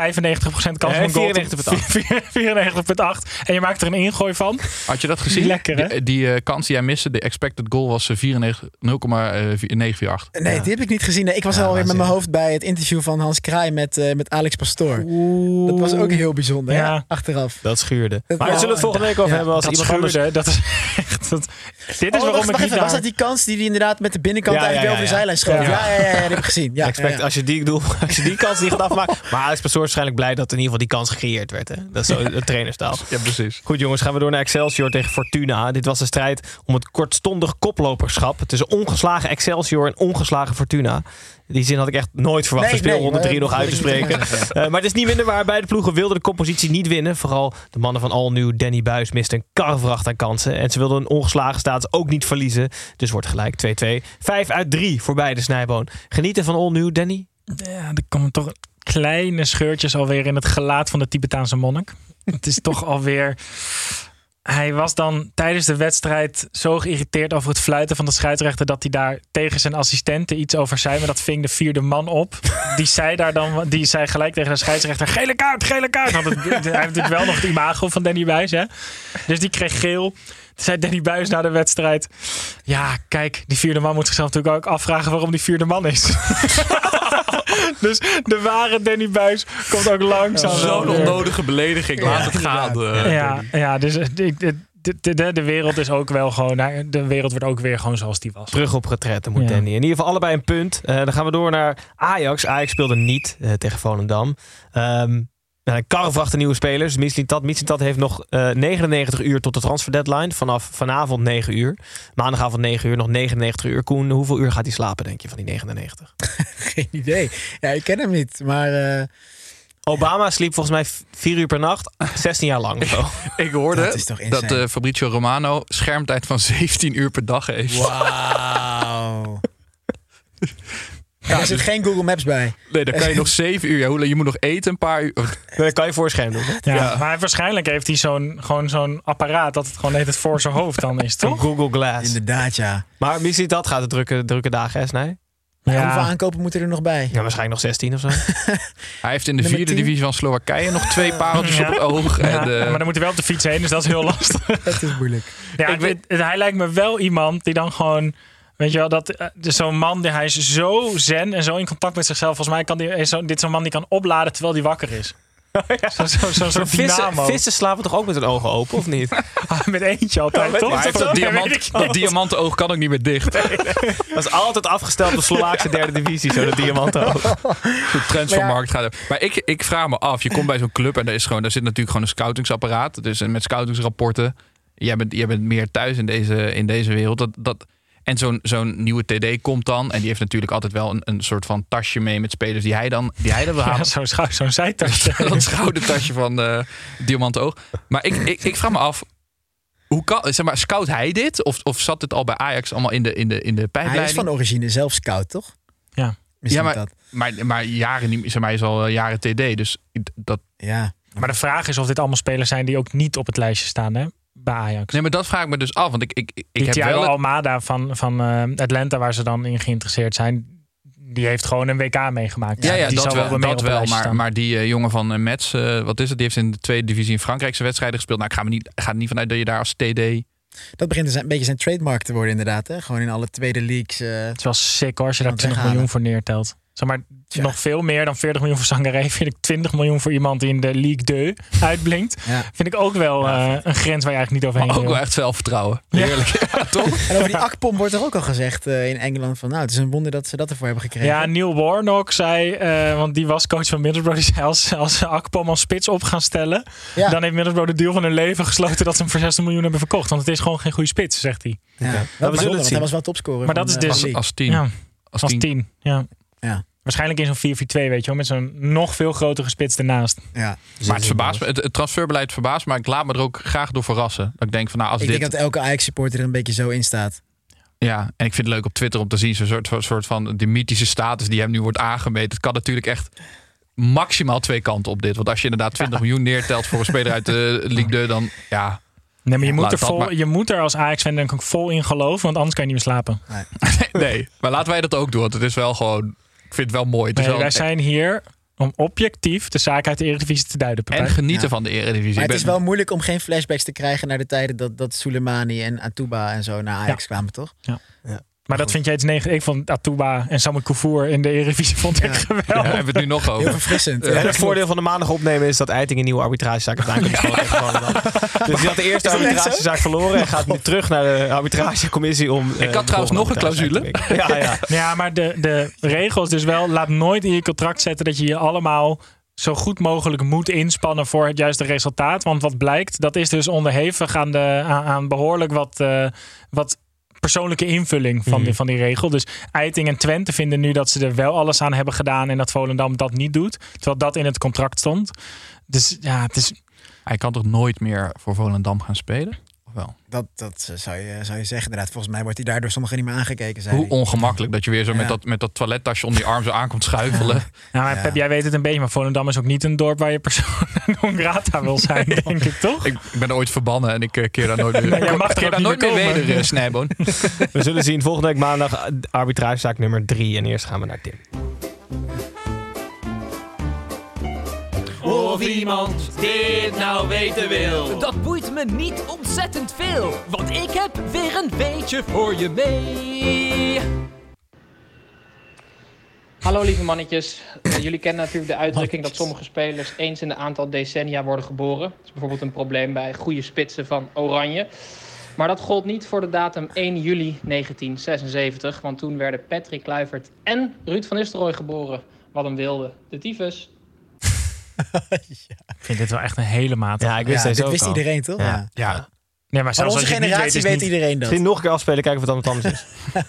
kans Nee, van goal. 94,8. 94,8. En je maakt er een ingooi van. Had je dat gezien? Lekker, hè? Die, die, eh, kans die jij miste, de expected goal was eh, 94 0,948. Nee, die heb ik niet gezien. Nee, ik was Ja, alweer met mijn hoofd bij het interview van Hans Kraai met, eh, met Alex Pastoor. Dat was ook heel bijzonder, Ja. hè? achteraf. Dat schuurde. Dat maar was- zullen we het volgende week over Ja, hebben als Dat iemand anders... schuurde, dat is echt... Dat, dit is Oh, waarom wacht, ik niet even. Was dat die kans die hij inderdaad met de binnenkant Ja, eigenlijk ja, weer ja, over de zijlijn schoot? Ja. Ja, heb ik gezien. Ja, Expect. Als, je die, [LAUGHS] als je die kans niet gaat afmaken. Maar Alex Pastoor is waarschijnlijk blij dat in ieder geval die kans gecreëerd werd. Hè? Dat is zo [LAUGHS] de trainerstaal. Ja, precies. Goed jongens, gaan we door naar Excelsior tegen Fortuna. Dit was de strijd om het kortstondig koploperschap tussen ongeslagen Excelsior en ongeslagen Fortuna. Die zin had ik echt nooit verwacht Nee, de speelronde nee, 3 nog uit te spreken. [LAUGHS] Eh, maar het is niet minder waar. Beide ploegen wilden de compositie niet winnen. Vooral de mannen van All New, Danny Buis, misten een karrevracht aan kansen. En ze wilden een ongeslagen status ook niet verliezen. Dus wordt gelijk 2-2. 5 uit 3 voor beide Snijboon. Genieten van All New, Danny? Ja, er komen toch kleine scheurtjes alweer in het gelaat van de Tibetaanse monnik. Het is toch [LAUGHS] alweer... Hij was dan tijdens de wedstrijd zo geïrriteerd over het fluiten van de scheidsrechter... dat hij daar tegen zijn assistenten iets over zei. Maar dat ving de vierde man op. Die zei, daar dan, die zei gelijk tegen de scheidsrechter... gele kaart, gele kaart. Hij heeft natuurlijk wel nog het imago van Danny Buis. Hè? Dus die kreeg geel. Zei Danny Buis na de wedstrijd... Ja, kijk, die vierde man moet zichzelf natuurlijk ook afvragen... waarom die vierde man is. [LAUGHS] [LAUGHS] dus de ware Danny Buis komt ook langzaam. Zo'n onnodige belediging. Laat het gaan. eh, Ja, ja, dus ik- ik- de, de, de, wereld is ook wel gewoon. nou, De wereld wordt ook weer gewoon zoals die was. Terug op retraite moet Ja. Danny. In ieder geval allebei een punt. Eh, dan gaan we door naar Ajax. Ajax speelde niet eh, tegen Volendam. Ehm nou, nieuwe spelers. Mislintat. Mislintat heeft nog eh, 99 uur tot de transfer deadline. Vanaf vanavond 9 uur. Maandagavond 9 uur. Nog 99 uur. Koen, hoeveel uur gaat hij slapen, denk je, van die 99? [LAUGHS] Geen idee. Ja, ik ken hem niet. Maar eh, Obama sliep volgens mij 4 uur per nacht. 16 jaar lang. [LAUGHS] zo. Ik hoorde Dat is toch dat eh, Fabrizio Romano schermtijd van 17 uur per dag heeft. wauw. [LAUGHS] er zit geen Google Maps bij. Nee, dan kan je [LAUGHS] nog 7 uur. Ja, je moet nog eten een paar uur. Dat kan je voor scherm doen. Ja, Maar waarschijnlijk heeft hij zo'n gewoon zo'n apparaat dat het gewoon heet het voor zijn hoofd dan is, toch? Google Glass. Inderdaad, ja. Maar Mislintat gaat de drukke, drukke dagen, hè, Snij? Maar Hoeveel aankopen moeten er nog bij? Ja, waarschijnlijk nog 16 of zo. [LAUGHS] Hij heeft in de Nummer vierde 10? divisie van Slowakije nog twee pareltjes Ja. op het oog. Ja, En, eh, maar dan moet hij wel op de fiets heen, dus dat is heel [LAUGHS] lastig. Dat is moeilijk. Ja, Ik ik weet- weet, hij lijkt me wel iemand die dan gewoon. Weet je wel, dat, eh, dus zo'n man, die, hij is zo zen en zo in contact met zichzelf. Volgens mij kan die, is zo, dit zo'n man die kan opladen terwijl hij wakker is. Zo, zo, zo, zo'n Vissen, vissen slapen toch ook met hun ogen open, of niet? [LAUGHS] Met eentje altijd, Ja, toch? maar dat, Ja, diamant, dat oog kan ook niet meer dicht. [LAUGHS] Dat is altijd afgesteld op de Slovaakse derde divisie, zo dat diamanten [LAUGHS] Goed, trends van markt gaat. Maar ik, ik vraag me af, je komt bij zo'n club en er, is gewoon, daar zit natuurlijk gewoon een scoutingsapparaat. Dus met scoutingsrapporten. Jij bent, jij bent meer thuis in deze, in deze wereld. Dat, dat, en zo'n zo'n nieuwe TD komt dan. En die heeft natuurlijk altijd wel een, een soort van tasje mee met spelers die hij dan, die hij dan wil Ja, halen. zo'n schou- zo'n zijtasje. [LAUGHS] dat schoudertasje van eh Diamant Oog. Maar ik, ik, ik vraag me af, hoe kan, zeg maar, scout hij dit? Of, of zat het al bij Ajax allemaal in de, in de, in de Hij pijpleiding? is van origine zelf scout, toch? Ja. Misschien Ja, dat. maar, maar jaren niet, zeg maar, hij is al eh, jaren TD. Dus dat, Ja. Maar de vraag is of dit allemaal spelers zijn die ook niet op het lijstje staan hè, bij Ajax. nee, maar dat vraag ik me dus af. Want ik, ik, ik Die heb Thiago wel... Almada van, van eh, Atlanta, waar ze dan in geïnteresseerd zijn, die heeft gewoon een WK meegemaakt. Ja, ja die dat zal wel, mij dat wel maar, maar die eh, jongen van uh, Mets, wat is het? Die heeft in de tweede divisie in Frankrijk zijn wedstrijden gespeeld. Nou, ik ga, me niet, ga er niet vanuit dat je daar als TD... Dat begint een beetje zijn trademark te worden, inderdaad. Hè? Gewoon in alle tweede leagues. eh, Het is wel sick hoor, als je daar Kan 20 weghalen. miljoen voor neertelt. Zeg maar, nog veel meer dan 40 miljoen voor Sangaré. [LAUGHS] Vind ik 20 miljoen voor iemand die in de League 2 uitblinkt. ja. Vind ik ook wel eh, een grens waar je eigenlijk niet overheen Maar ook wil. wel echt zelfvertrouwen. Heerlijk. [LAUGHS] Ja, toch? En over die Akpom wordt er ook al gezegd eh, in Engeland van... nou, het is een wonder dat ze dat ervoor hebben gekregen. Ja, Neil Warnock zei, eh, want die was coach van Middlesbrough, [LAUGHS] die zei als, als ze Akpom als spits op gaan stellen, Ja. dan heeft Middlesbrough de deal van hun leven gesloten dat ze hem voor 60 miljoen hebben verkocht. Want het is gewoon geen goede spits, zegt hij. Ja. Zien. hij was wel topscorer. Maar van, dat is dus- Als, als team. Ja, Als als team. tien. Ja. Ja. Waarschijnlijk in zo'n 4-4-2, weet je wel. Met zo'n nog veel grotere spits ernaast. Ja. Maar het, verbaast me, het, het transferbeleid verbaast me, maar ik laat me er ook graag door verrassen. Dat ik denk van nou, als Ik dit... denk dat elke Ajax-supporter er een beetje zo in staat. Ja, en ik vind het leuk op Twitter om te zien, zo'n soort, soort van die mythische status die hem nu wordt aangemeten. Het kan natuurlijk echt maximaal twee kanten op dit. Want als je inderdaad [LAUGHS] 20 miljoen neertelt voor een speler uit de Ligue 2, dan ja. Nee, maar je moet, er, vol, maar- je moet er als Ajax-fan denk ik vol in geloven. Want anders kan je niet meer slapen. [LAUGHS] Nee, maar laten wij dat ook doen. Want het is wel gewoon, vind het wel mooi. Nee, wel wij zijn hier om objectief de zaak uit de Eredivisie te duiden. en genieten Ja. van de Eredivisie. Maar Ik het is wel moeilijk om geen flashbacks te krijgen naar de tijden dat, dat Soleimani en Atuba en zo naar Ajax kwamen, toch? Maar dat vind jij iets negatief. Ik vond Atuba en Samuel Koufour in de Eredivisie vond ik Ja. [LAUGHS] geweldig. Ja, hebben we het nu nog Heel over. verfrissend. En Ja, het voordeel van de maandag opnemen is dat Eiting een nieuwe arbitragezaak heeft Volendam. Dus die had de eerste arbitragezaak verloren en gaat nu terug naar de arbitragecommissie om. eh, Ik had de trouwens nog een clausule. Ja, ja. [LAUGHS] Ja, maar de, de regels dus wel. Laat nooit in je contract zetten dat je je allemaal zo goed mogelijk moet inspannen voor het juiste resultaat. Want wat blijkt, dat is dus onderhevig aan, de, aan, aan behoorlijk wat, eh, wat persoonlijke invulling van, die, van die regel. Dus Eiting en Twente vinden nu dat ze er wel alles aan hebben gedaan en dat Volendam dat niet doet. Terwijl dat in het contract stond. Dus ja, het is, Hij kan toch nooit meer voor Volendam gaan spelen? Of wel? Dat, dat zou, je, zou je zeggen inderdaad. Volgens mij wordt hij daardoor sommigen niet meer aangekeken. Zei Hoe ongemakkelijk dat je weer zo met, Ja. dat, met dat toilettasje onder je arm zo aankomt schuifelen. [LAUGHS] nou, maar Ja. Pep, jij weet het een beetje, maar Volendam is ook niet een dorp waar je persoon [LAUGHS] non grata wil zijn, denk ik toch? Ik, ik ben ooit verbannen en ik eh, keer daar nooit meer, Nee, [LAUGHS] jij mag er keer daar nooit meer weder, uh, Snijboon. We zullen zien volgende week maandag eh, arbitragezaak nummer drie. En eerst gaan we naar Tim. Of iemand dit nou weten wil. Dat boeit me niet ontzettend veel, want ik heb weer een beetje voor je mee. Hallo lieve mannetjes. Eh, jullie kennen natuurlijk de uitdrukking dat sommige spelers eens in een aantal decennia worden geboren. Dat is bijvoorbeeld een probleem bij goede spitsen van Oranje. Maar dat gold niet voor de datum 1 juli 1976, want toen werden Patrick Kluivert en Ruud van Nistelrooy geboren. Wat een wilde. De tyfus. [LAUGHS] Ik vind dit wel echt een hele maat. Ja, ik wist Ja, deze dit ook wist al. iedereen, toch? Ja. Ja. Nee, maar Van zelfs onze als je generatie weet, weet, is niet- iedereen dat. Misschien nog een keer afspelen, kijken of het dan wat anders is.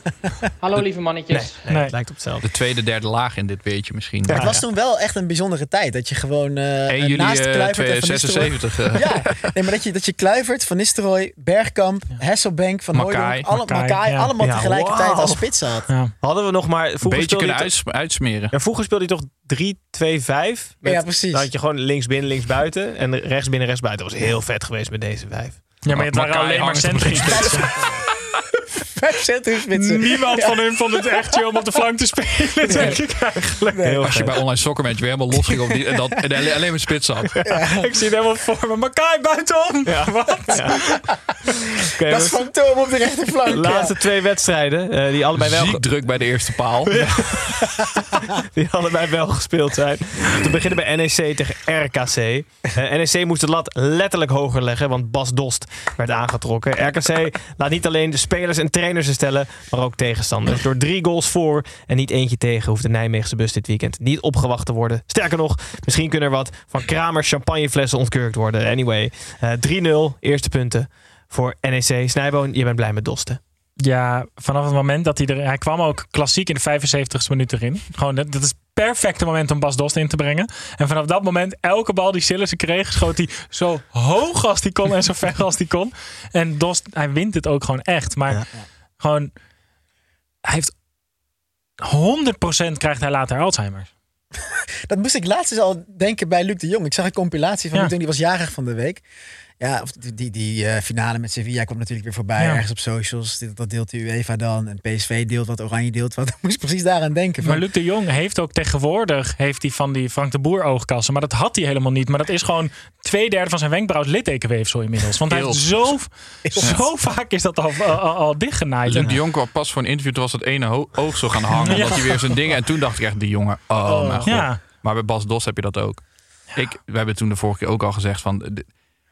[LAUGHS] Hallo lieve mannetjes. Nee, Nee. het lijkt op hetzelfde. de tweede, derde laag in dit weetje misschien. Maar het was toen wel echt een bijzondere tijd. Dat je gewoon eh 1 juli naast eh, Kluivert en Van Nistelrooy... 76. [LAUGHS] eh, Ja, nee, maar dat je, dat je Kluivert, Van Nistelrooy, Bergkamp, Hesselbank, Van. Hooydonk... Alle, Makai, ja. allemaal Ja, tegelijkertijd als spits had. Ja. Hadden we nog maar... Een Vroeger beetje kunnen uits- uitsmeren. Ja, vroeger speelde hij toch 3-2-5. Met- Ja, precies. Dan had je gewoon links binnen, links buiten. En rechts binnen, rechts buiten. Dat was heel vet geweest met deze vijf. Ja, maar het waren alleen maar centrumspitsen. [LAUGHS] Vijf centrumspitsen. Niemand van hun vond het echt chill om op de flank te spelen, denk ik eigenlijk. Heel Als je bij online soccer match weer helemaal los ging op die, en, dat, en alleen, maar spits had. [LAUGHS] Ik zie het helemaal voor me. Makai buitenom! [LAUGHS] Wat? Oké, Dat is we- Fantoom op de rechterflank. de laatste twee wedstrijden. eh, die, allebei wel, Ziek druk bij de eerste paal. [LAUGHS] die allebei wel gespeeld zijn. Te beginnen bij NEC tegen RKC. Eh, NEC moest de lat letterlijk hoger leggen. Want Bas Dost werd aangetrokken. RKC laat niet alleen de spelers en trainers stellen. Maar ook tegenstanders. [LAUGHS] Door drie goals voor en niet eentje tegen. Hoeft de Nijmeegse bus dit weekend niet opgewacht te worden. Sterker nog, misschien kunnen er wat van Kramer champagneflessen ontkurkt worden. Anyway, eh, 3-0. Eerste punten voor NEC. Snijboon, je bent blij met Dosten. Ja, vanaf het moment dat hij er... Hij kwam ook klassiek in de 75ste minuut erin. Gewoon, dat, dat is het perfecte moment om Bas Dost in te brengen. En vanaf dat moment, elke bal die Sillissen kreeg... schoot hij zo hoog als hij kon en zo ver als hij kon. En Dost, hij wint het ook gewoon echt. Maar Ja. Gewoon... Hij heeft... 100% krijgt hij later Alzheimer. [LAUGHS] Dat moest ik laatst eens al denken bij Luc de Jong. Ik zag een compilatie van Ja. Luc de Jong, die was jarig van de week. Ja, of die, die, die eh, finale met Sevilla kwam natuurlijk weer voorbij. Ja. Ergens op socials. Dit- Dat deelt de UEFA dan. En PSV deelt wat, Oranje deelt wat. [LAUGHS] Ik moest precies daaraan denken. Van, Maar Luc de Jong heeft ook tegenwoordig heeft hij van die Frank de Boer oogkassen. Maar dat had hij helemaal niet. Maar dat is gewoon twee derde van zijn wenkbrauw littekenweefsel inmiddels. Want hij heeft zo, zo vaak is dat al, al, dichtgenaaid. Luc de Jong kwam pas voor een interview. Toen was het ene oog zo gaan hangen. [LAUGHS] Ja. Dat hij weer zijn dingen. En toen dacht ik echt, die jongen. Oh, mijn god. Ja. Maar bij Bas Dos heb je dat ook. Ik, we hebben toen de vorige keer ook al gezegd van... de-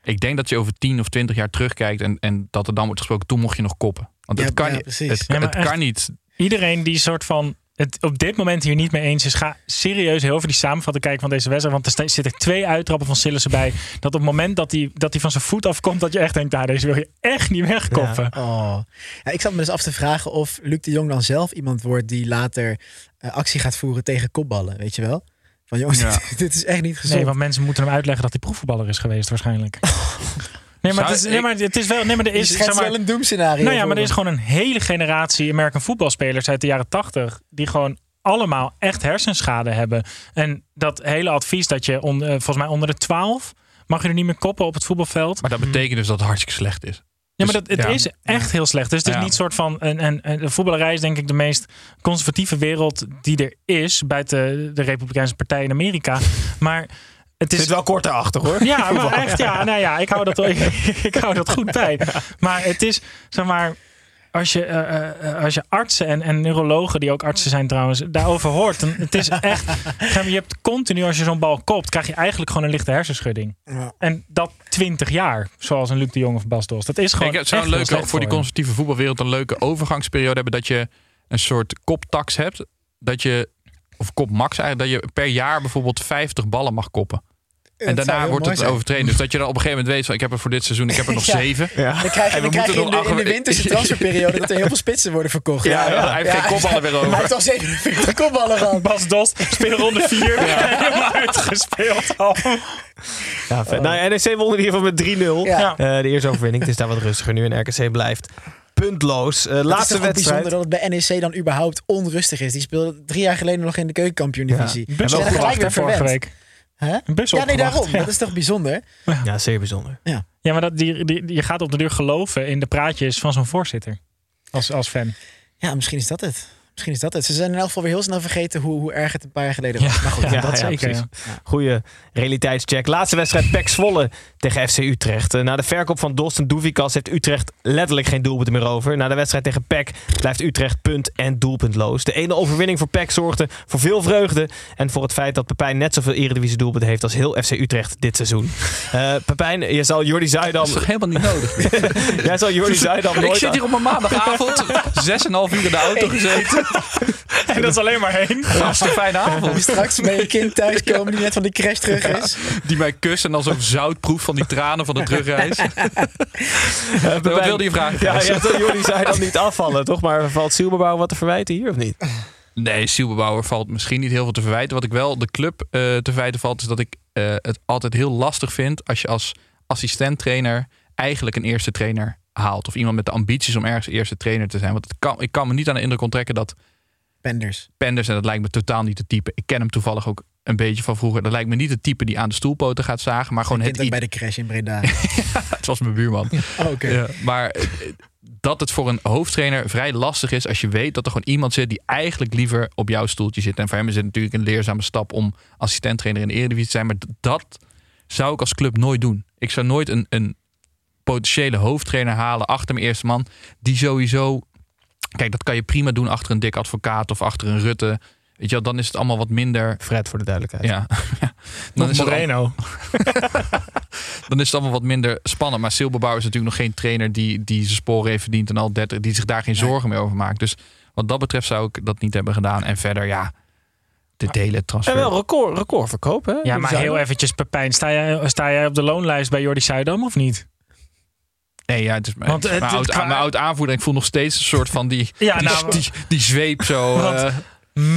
Ik denk dat je over 10 of 20 jaar terugkijkt en, en dat er dan wordt gesproken, toen mocht je nog koppen. Want Ja, het kan ja. Het, Ja, het echt. kan niet. Iedereen die soort van het op dit moment hier niet mee eens is. Ga serieus heel over die samenvatting kijken van deze wedstrijd. Want er zitten twee uittrappen van Sillissen bij. Dat op het moment dat hij dat hij van zijn voet afkomt, dat je echt denkt, nou, deze wil je echt niet wegkoppen. Oh. Ja, ik zat me dus af te vragen of Luc de Jong dan zelf iemand wordt die later eh, actie gaat voeren tegen kopballen. Weet je wel? Van jongens, Ja. dit, [LAUGHS] dit is echt niet gezond. Nee, want mensen moeten hem uitleggen dat hij proefvoetballer is geweest waarschijnlijk. [LAUGHS] Nee, maar, het is, nee, maar het is wel. Nee, maar er is zeg maar, wel een doemscenario Nou ja, maar er is gewoon een hele generatie American voetbalspelers uit de jaren tachtig die gewoon allemaal echt hersenschade hebben. En dat hele advies dat je on- eh, volgens mij onder de 12 mag je er niet meer koppen op het voetbalveld. Maar dat betekent dus dat het hartstikke slecht is. Ja, maar Dus, dat, het ja. is echt heel slecht. Dus het is Ja. niet soort van. Een, een, een, de voetballerij is denk ik de meest conservatieve wereld die er is. Buiten de Republikeinse Partij in Amerika. [LAUGHS] Maar het is. Zit wel kort erachter hoor. Ja, [LAUGHS] maar echt, ja, nou ja, ik hou dat, ik, [LAUGHS] ik hou dat goed bij. Maar het is, zeg maar, als je, eh, eh, als je artsen en, en neurologen, die ook artsen zijn trouwens, daarover hoort, dan het is echt, je hebt continu als je zo'n bal kopt, krijg je eigenlijk gewoon een lichte hersenschudding. Ja. En dat 20 jaar, zoals een Luc de Jong of Bas Dos. Dat is gewoon Kijk, het zou een leuke, slecht voor die conservatieve voetbalwereld een leuke overgangsperiode hebben. Dat je een soort koptax hebt. Dat je, of kopmax eigenlijk, dat je per jaar bijvoorbeeld 50 ballen mag koppen. En daarna wordt het overtraind. Dus dat je dan op een gegeven moment weet: van, ik heb er voor dit seizoen, ik heb er [LAUGHS] nog Ja. zeven. Dan krijg je, En we dan krijg je in, de, in de winterse [LAUGHS] transferperiode dat er heel veel spitsen worden verkocht. Ja, ja, hij heeft geen kopballen meer [LAUGHS] over. Hij heeft al 47 kopballen gehad. Bas Dos, speelronde 4, helemaal uitgespeeld al. Ja, vet. Nou, ja, NEC won in ieder geval met 3-0. Ja. Eh, de eerste overwinning. Het is daar wat rustiger nu. En RKC blijft puntloos. Eh, Het is laatste ook wedstrijd. bijzonder dat het bij NEC dan überhaupt onrustig is. Die speelde drie jaar geleden nog in de keukenkampioen-divisie. Ja. Ze En wel gelijk weer vorige week. Hè? Een bus Ja, nee, daarom. ja. Dat is toch bijzonder? Ja, zeer bijzonder. Ja. Ja, maar dat, die, die, je gaat op de deur geloven in de praatjes van zo'n voorzitter. Als, als fan. Ja, misschien is dat het. Misschien is dat het. Ze zijn in elk geval weer heel snel vergeten hoe, hoe erg het een paar jaar geleden was. maar goed, ja, dat zeker, precies. ja. Goeie realiteitscheck. Laatste wedstrijd PEC Zwolle tegen FC Utrecht. Eh, na de verkoop van Dost en Doevikas heeft Utrecht letterlijk geen doelpunten meer over. Na de wedstrijd tegen PEC blijft Utrecht punt en doelpuntloos. De ene overwinning voor PEC zorgde voor veel vreugde. En voor het feit dat Pepijn net zoveel eredivisie doelpunten heeft als heel FC Utrecht dit seizoen. Eh Pepijn, je zal Jordi Zuidam... Dat is toch helemaal niet nodig? [LAUGHS] Jij zal Jordi Zuidam nooit... ik zit hier op een maandagavond, [LAUGHS] 6,5 uur in de auto gezeten. [LAUGHS] En dat is alleen maar heen. Hartstikke fijne avond. Straks met je kind thuiskomen die net van die crash terug is. Die mij kust en dan zo'n zoutproef van die tranen van de terugreis. [LAUGHS] Eh, Wat wilde je vragen? Ja, jij zal Jordi Zuidam niet afvallen, toch? Maar valt Zielbebouw wat te verwijten hier of niet? Nee, Sielbebouwer valt misschien niet heel veel te verwijten. Wat ik wel de club eh, te verwijten valt, is dat ik eh, het altijd heel lastig vind als je als assistent-trainer eigenlijk een eerste trainer haalt. Of iemand met de ambities om ergens eerste trainer te zijn. Want het kan, ik kan me niet aan de indruk onttrekken dat Penders. Penders, en dat lijkt me totaal niet het type. Ik ken hem toevallig ook een beetje van vroeger. Dat lijkt me niet het type die aan de stoelpoten gaat zagen. Maar gewoon het bij de crash in Breda. [LAUGHS] Het was mijn buurman. [LAUGHS] Oh, Oké. Ja, maar eh, dat het voor een hoofdtrainer vrij lastig is als je weet dat er gewoon iemand zit die eigenlijk liever op jouw stoeltje zit. En voor hem is het natuurlijk een leerzame stap om assistenttrainer in de Eredivisie te zijn. Maar dat zou ik als club nooit doen. Ik zou nooit een, een potentiële hoofdtrainer halen achter mijn eerste man. Die sowieso. Kijk, dat kan je prima doen achter een dik advocaat of achter een Rutte. Weet je wel, dan is het allemaal wat minder. Fred voor de duidelijkheid. Ja. [LAUGHS] Of is al- Moreno. [LAUGHS] dan is het allemaal wat minder spannend. Maar Silberbouwer is natuurlijk nog geen trainer die, die zijn sporen heeft verdiend en al 30, die zich daar geen zorgen meer over maakt. Dus wat dat betreft zou ik dat niet hebben gedaan. En verder, ja, de delen transfer. En wel record, record verkoop, hè? Ja, maar heel eventjes, Pepijn. Sta jij, sta jij op de loonlijst bij Jordi Zuidam of niet? Nee, ja, het is mijn, Want mijn, het oud, qua- mijn oud aanvoerder. Ik voel nog steeds een soort van die, Ja, die, nou, die, die zweep zo. Want- eh,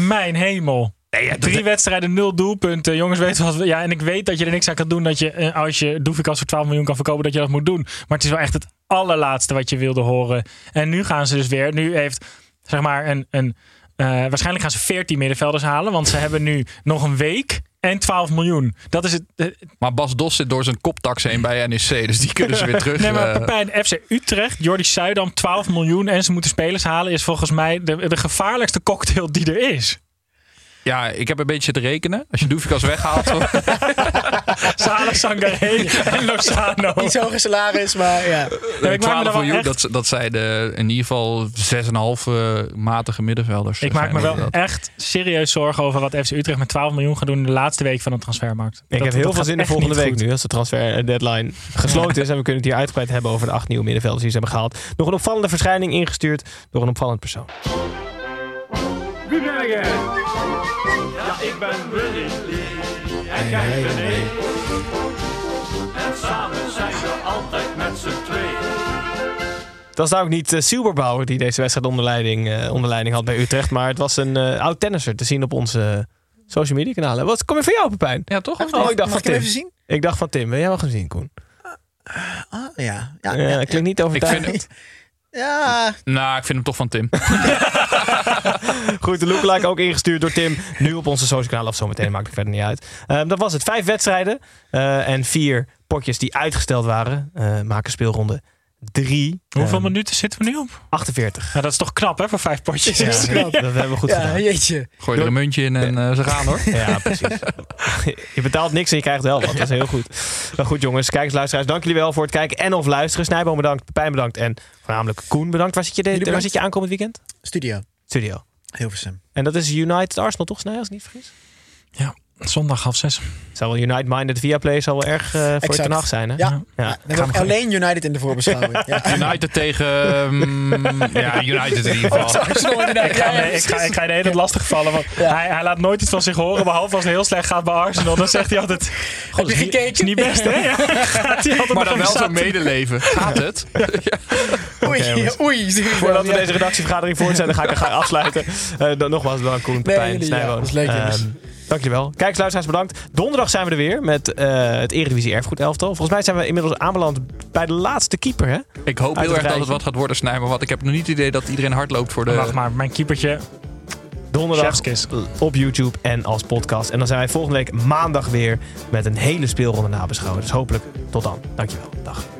Mijn hemel. Drie wedstrijden, nul doelpunten. Jongens, weten wat Ja, en ik weet dat je er niks aan kan doen. Dat je, eh, als je Doefikas voor 12 miljoen kan verkopen, dat je dat moet doen. Maar het is wel echt het allerlaatste wat je wilde horen. En nu gaan ze dus weer. Nu heeft, zeg maar, een. een eh, waarschijnlijk gaan ze 14 middenvelders halen. Want ze [LAUGHS] hebben nu nog een week en 12 miljoen. Dat is het. eh, maar Bas Dos zit door zijn koptax heen bij NEC. Dus die kunnen ze weer [LAUGHS] terug. Nee, maar eh, Pepijn, FC Utrecht, Jordi Zuidam, 12 miljoen en ze moeten spelers halen, is volgens mij de, de gevaarlijkste cocktail die er is. ja, ik heb een beetje zitten rekenen. Als je Doefikas weghaalt. [LAUGHS] Salah Sangaré en Lozano. [LAUGHS] Niet zo'n hoge salaris, maar ja. Ja, ik maak me 12 wel miljoen, echt- dat, dat zijn de, in ieder geval 6,5 eh, matige middenvelders. Ik maak me wel dat. echt serieus zorgen over wat FC Utrecht met 12 miljoen gaat doen in de laatste week van de transfermarkt. Ik Dat- heb heel veel zin in volgende week goed. nu, als de transfer deadline gesloten is. [LAUGHS] En we kunnen het hier uitgebreid hebben over de acht nieuwe middenvelders die ze hebben gehaald. Nog een opvallende verschijning ingestuurd door een opvallend persoon. Wie ben jij? Ja, ik ben Willy. En jij ben ik. En samen zijn we altijd met z'n tweeën. Dat was nou ook niet uh, Silberbauer die deze wedstrijd onder leiding, eh, onder leiding had bij Utrecht. Maar het was een eh, oud tennisser te zien op onze social media kanalen. Wat kom je van jou, Pepijn? Ja, toch? Oh, ik dacht Mag van ik hem Tim. even zien? Ik dacht van Tim. Wil jij wel gezien, Koen? Ah, ja. Ja, Ja, ja, klinkt niet Ik overtuigend. vind, ja. nou, ik vind hem toch van Tim. [LAUGHS] [LAUGHS] Goed, de lookalike ook ingestuurd door Tim. Nu op onze social kanaal of zometeen, maakt het verder niet uit. Ehm, dat was het. Vijf wedstrijden eh, en vier potjes die uitgesteld waren. eh, maken speelronde drie. Hoeveel Ehm, minuten zitten we nu op? 48. Ja, dat is toch knap, hè, voor vijf potjes. Ja. Dat hebben we goed ja, gedaan. jeetje. Gooi er een muntje in en eh, ze gaan hoor. Ja, precies. [LAUGHS] je betaalt niks en je krijgt wel wat. Dat is heel goed. Maar goed, jongens, kijkers, luisteraars, dank jullie wel voor het kijken en of luisteren. Snijboom bedankt, Pepijn bedankt en voornamelijk Koen bedankt. Waar zit je, de, waar zit je aankomend weekend? Studio. Studio. Hilversum. En dat is United Arsenal, toch, Snij, als ik niet vergis? Ja, zondag half zes. Zou wel United Minded via Play zal wel erg eh, voor je nacht zijn, hè? Ja. Ja. Dan alleen United in de voorbeschouwing. [LAUGHS] Ja. United tegen... ehm, ja, United in ieder geval. [LAUGHS] Inderdaad. Ik ga, nee, ik, ga, precies. ik ga je de hele tijd lastig vallen. Want hij, hij laat nooit iets van zich horen. Behalve als het heel slecht gaat bij Arsenal. Dan zegt hij altijd... [LAUGHS] God, je is niet-? Is niet best, hè? Ja, gaat hij altijd Maar dan wel zo'n medeleven. Gaat het? Oei, oei. Voordat we deze redactievergadering voortzetten, ga ik er graag afsluiten. Eh, dan nogmaals bedankt, Koen, Pepijn, jullie, ja, Snijboom. dat is leuk, jongens. Ehm, Dank jullie wel. Kijkers, luisteraars, bedankt. Donderdag zijn we er weer met eh, het Eredivisie Erfgoed elftal. Volgens mij zijn we inmiddels aanbeland bij de laatste keeper, hè? Ik hoop Uit heel erg dat het wat gaat worden, Snijmer. Want ik heb nog niet het idee dat iedereen hard loopt voor de... Wacht maar, mijn keepertje. Donderdag op YouTube en als podcast. En dan zijn wij volgende week maandag weer met een hele speelronde nabeschouwen. Dus hopelijk tot dan. Dankjewel. Dag.